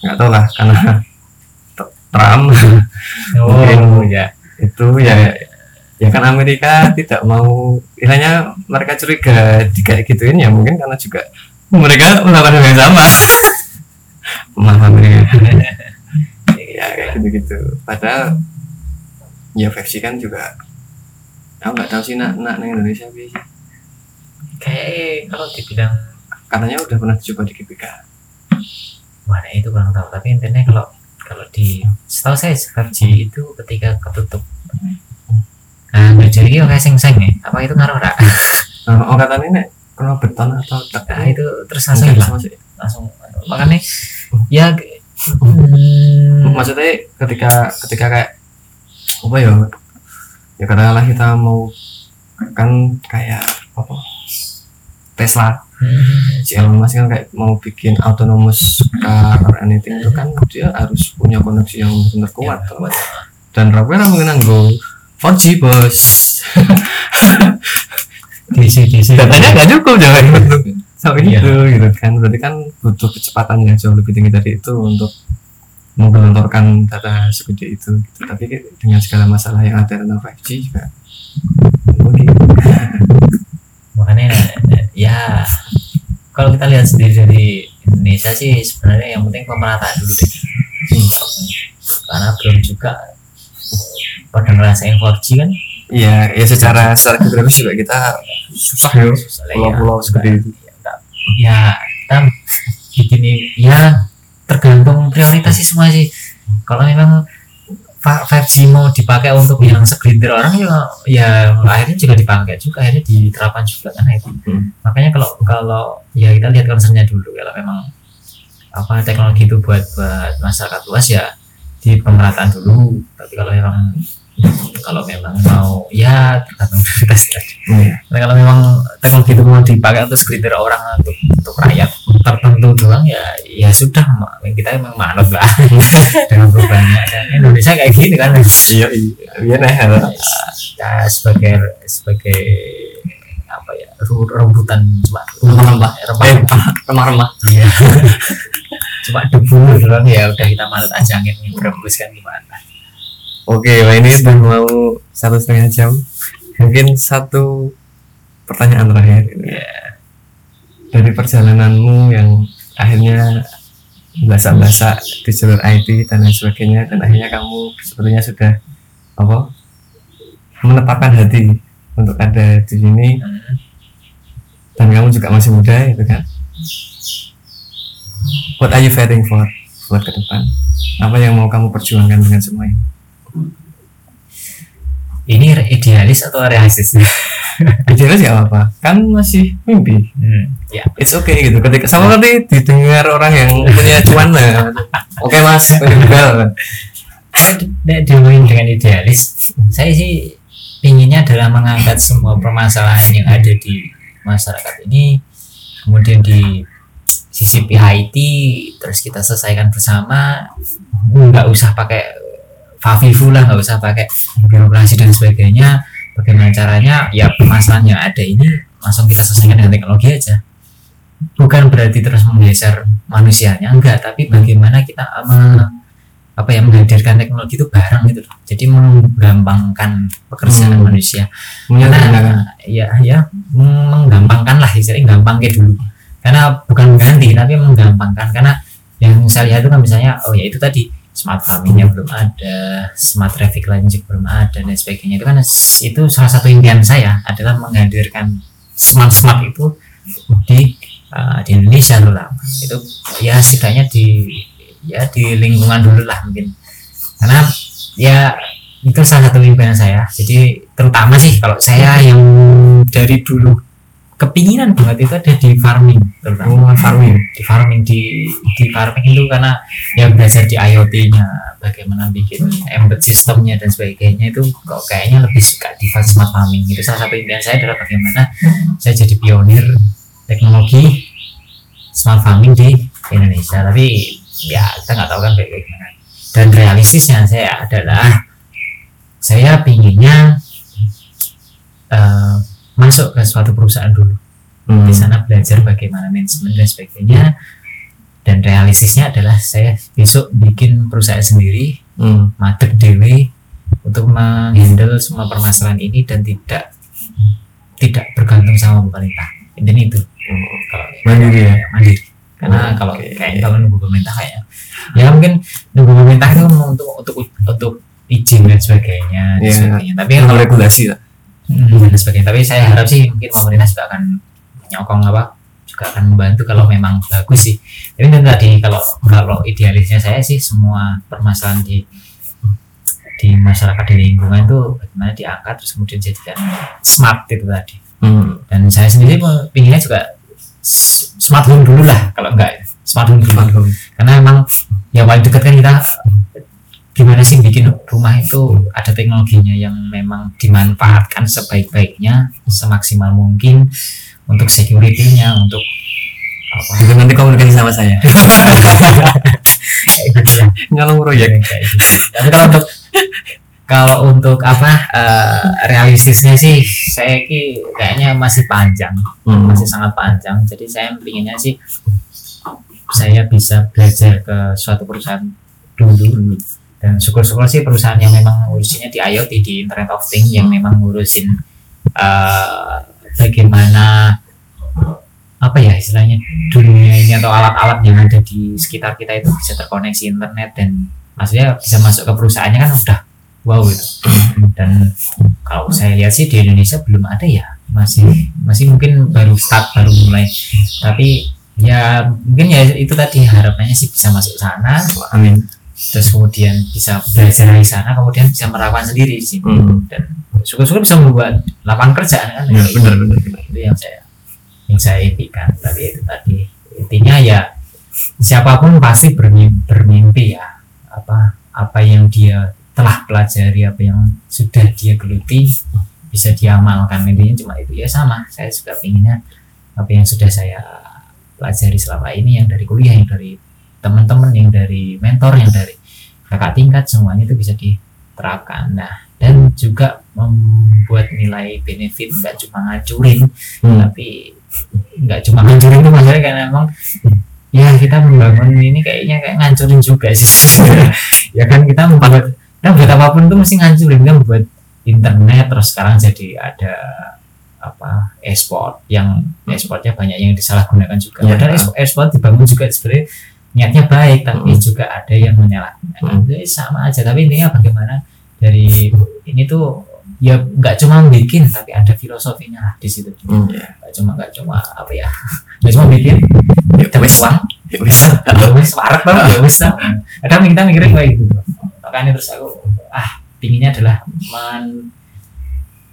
nggak tahu lah karena (laughs) Trump (laughs) oh. ya itu ya ya kan Amerika tidak mau istilahnya mereka curiga kayak gituin ya mungkin karena juga mereka melakukan hal yang sama. Maaf Amerika ya kayak gitu gitu padahal ya versi kan juga aku nggak tahu sih nak. Nak nang Indonesia bi kayak kalau dibilang katanya udah pernah dicoba di GBK mana itu kurang tahu. Tapi intinya kalau kalau di setahu saya 5G itu ketika ketutup. Nah nggak jadi kayak seng seng ya. Apa itu ngaruh rak nah, oh katanya nek kena beton atau tak nah itu terus langsung hilang. langsung makanya ya hmm, maksudnya ketika ketika kayak apa ya ya katakanlah kita mau kan kayak apa? Tesla. Hmm, si Elon Musk kan kayak mau bikin autonomous car anything itu kan dia harus punya koneksi yang benar kuat ya, toh. dan Rockwell mungkin nanggo 4G bos. (laughs) DC DC datanya nggak cukup jangan untuk sampai Iya. gitu gitu. Kan berarti kan butuh kecepatan yang jauh lebih tinggi dari itu untuk menggelontorkan data segede itu gitu. tapi dengan segala masalah yang ada tentang 5G juga mungkin (laughs) makanya ya kalau kita lihat sendiri dari Indonesia sih sebenarnya yang penting pemerataan dulu deh karena belum juga pada ngerasain 4G kan Iya, ya secara secara geografis juga kita susah ya ya. pulau-pulau segede itu. ya kita bikin ya tergantung prioritas sih semua sih. Kalau memang fa- 5G mau dipakai untuk yang segelintir orang ya ya akhirnya juga dipakai juga akhirnya diterapkan juga kan itu Hmm. makanya kalau kalau ya kita lihat concernnya dulu. Kalau memang apa teknologi itu buat buat masyarakat luas ya di pemerataan dulu. Tapi kalau memang kalau memang mau ya tergantung ya Iya. Nah, kalau memang teknologi itu mau dipakai untuk segelintir orang untuk untuk rakyat tertentu doang ya ya sudah kita memang manut lah (laughs) dengan perubahannya dan Indonesia kayak gini kan? Iya iya. Nah ya sebagai sebagai apa ya rebutan cuma Rempah-rempah. rempah. Remah-remah Iya. (laughs) cuma debu doang ya udah kita manut aja angin berebus kan gimana oke wah ini sudah mau satu setengah jam. Mungkin satu pertanyaan terakhir gitu. ya dari perjalananmu yang akhirnya bahasa-bahasa di jalur IT dan lain sebagainya dan akhirnya kamu sepertinya sudah apa menetapkan hati untuk ada di sini dan kamu juga masih muda itu kan? What are you fighting for? Buat ke depan. Apa yang mau kamu perjuangkan dengan semua ini ini idealis atau realistis (laughs) idealnya sih apa kan masih mimpi. Hmm. ya. It's okay gitu. Ketika sama tadi didengar orang yang (laughs) punya cuan lah oke mas tinggal Nek diomongin dengan idealis, saya sih pinginnya adalah mengangkat semua permasalahan yang ada di masyarakat ini, kemudian di sisi IT, terus kita selesaikan bersama, nggak usah pakai favifu lah, nggak usah pakai birokrasi dan sebagainya. Bagaimana caranya? Ya permasalahan yang ada ini langsung kita selesaikan dengan teknologi aja. Bukan berarti terus menggeser manusianya, enggak, tapi bagaimana kita eh, apa ya menghadirkan teknologi itu bareng gitu loh. Jadi menggampangkan pekerjaan Hmm. manusia. menyederhanakan Karena ya ya menggampangkan lah istilahnya gampang kayak dulu. Karena bukan mengganti tapi menggampangkan karena yang saya lihat itu kan misalnya oh ya itu tadi smart farmingnya belum ada, smart traffic juga belum ada dan sebagainya. Itu kan itu salah satu impian saya adalah menghadirkan smart smart itu di uh, di Indonesia terutama itu ya setidaknya di ya di lingkungan dulu lah mungkin. Karena ya itu salah satu impian saya. Jadi terutama sih kalau saya yang dari dulu kepinginan banget itu ada di farming. Terutama Oh, farming. di farming di di farming itu karena ya belajar di IoT-nya bagaimana bikin embed sistemnya dan sebagainya itu kok kayaknya lebih suka di smart farming. Itu salah satu impian saya adalah bagaimana saya jadi pionir teknologi smart farming di Indonesia. Tapi ya kita nggak tahu kan kayak kayak gimana. Dan realistisnya saya adalah saya pinginnya eh, masuk ke suatu perusahaan dulu Hmm. di sana belajar bagaimana manajemen dan sebagainya dan realistisnya adalah saya besok bikin perusahaan sendiri Hmm. dewe untuk menghandle semua permasalahan ini dan tidak tidak bergantung sama pemerintah intinya itu kalau Mandiri ya? mandiri karena Oh, kalau oke. kayak kalau nunggu pemerintah kayak ya mungkin nunggu pemerintah itu untuk untuk untuk izin dan sebagainya dan Iya. sebagainya tapi Kalau kalau regulasi lah Hmm, dan sebagainya. Tapi saya harap sih mungkin pemerintah juga akan nyokong apa juga akan membantu kalau memang bagus sih. Tapi itu tadi kalau kalau idealisnya saya sih semua permasalahan di di masyarakat di lingkungan itu bagaimana diangkat terus kemudian jadikan smart itu tadi. Hmm. Dan saya sendiri pinginnya juga smart home dulu lah kalau enggak smart home dulu Smart home. karena emang ya paling dekat kan kita gimana sih bikin rumah itu ada teknologinya yang memang dimanfaatkan sebaik-baiknya semaksimal mungkin untuk security-nya untuk apa Itu nanti komunikasi sama saya. (laughs) gitu lah. Nyolong proyek. Gitu. tapi kalau untuk kalau untuk apa eh, realistisnya sih saya ki kayaknya masih panjang Hmm. masih sangat panjang jadi saya pinginnya sih saya bisa belajar ke suatu perusahaan dulu dan syukur-syukur sih perusahaan yang memang ngurusinnya di IoT di Internet of Things yang memang ngurusin eh, bagaimana apa ya istilahnya dunia ini atau alat-alat yang ada di sekitar kita itu bisa terkoneksi internet dan maksudnya bisa masuk ke perusahaannya kan udah wow gitu. Dan kalau saya lihat sih di Indonesia belum ada ya masih masih mungkin baru start baru mulai. Tapi ya mungkin ya itu tadi harapannya sih bisa masuk sana. Amin terus kemudian bisa belajar dari sana kemudian bisa merawan sendiri di sini. Hmm. dan syukur-syukur bisa membuat lapangan kerjaan kan? Ya benar benar benar. itu yang saya yang saya impikan. Tapi itu tadi intinya ya siapa pun pasti bermimpi, bermimpi ya. Apa apa yang dia telah pelajari apa yang sudah dia geluti bisa diamalkan. Intinya cuma itu. Ya sama. Saya juga pinginnya apa yang sudah saya pelajari selama ini yang dari kuliah yang dari teman-teman yang dari mentor yang dari kakak tingkat semuanya itu bisa diterapkan nah dan juga membuat nilai benefit nggak cuma ngancurin Hmm. tapi nggak cuma ngancurin itu maksudnya karena emang ya kita membangun ini kayaknya kayak ngancurin juga sih (laughs) ya kan kita membuat kita buat apa pun tuh mesti ngancurin kan buat internet terus sekarang jadi ada apa e-sport yang e-sportnya banyak yang disalahgunakan juga Ya. padahal e-sport dibangun juga sebenarnya niatnya baik tapi Hmm. juga ada yang menyalahgunakan Hmm. Jadi sama aja tapi intinya bagaimana dari ini tuh ya nggak cuma bikin tapi ada filosofinya lah di situ Hmm, ya. nggak cuma nggak cuma apa ya (laughs) nggak cuma bikin Ya, dapat uang Ya, wes. (laughs) ya wes warak banget ya wes (laughs) kadang kita mikirnya kayak gitu makanya terus aku ah pinginnya adalah men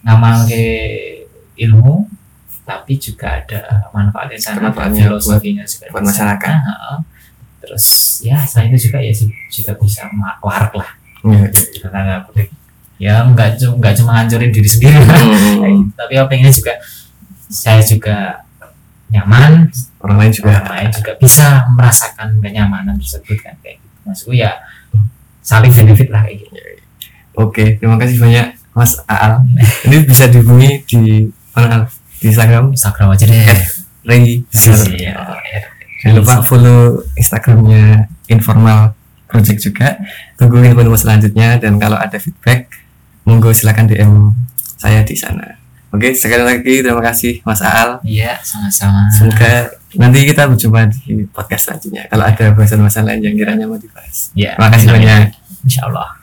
ngamal ke ilmu tapi juga ada manfaatnya sana Kemanfaatnya filosofinya juga buat di sana. masyarakat. Heeh. Terus ya selain itu juga ya sih juga bisa warak lah Ya, karena nggak boleh ya nggak cuma nggak cuma ngancurin diri sendiri Hmm. (laughs) Gitu. tapi apa pengennya juga saya juga nyaman orang lain juga orang lain juga bisa merasakan kenyamanan tersebut kan kayak gitu maksudku ya saling benefit lah kayak gitu Oke, terima kasih banyak Mas Aal. Ini bisa dihubungi di mana? Di Instagram Instagram aja deh Ray. Iya. Jangan lupa follow Instagramnya Informal Project juga. Tunggu info-info selanjutnya dan kalau ada feedback, monggo silakan DM saya di sana. Oke, sekali lagi terima kasih Mas Aal. iya sama-sama Semoga nanti kita berjumpa di podcast selanjutnya. Kalau ada bahasan-bahasan lain yang kiranya mau dibahas. ya Terima kasih banyak. Insya Allah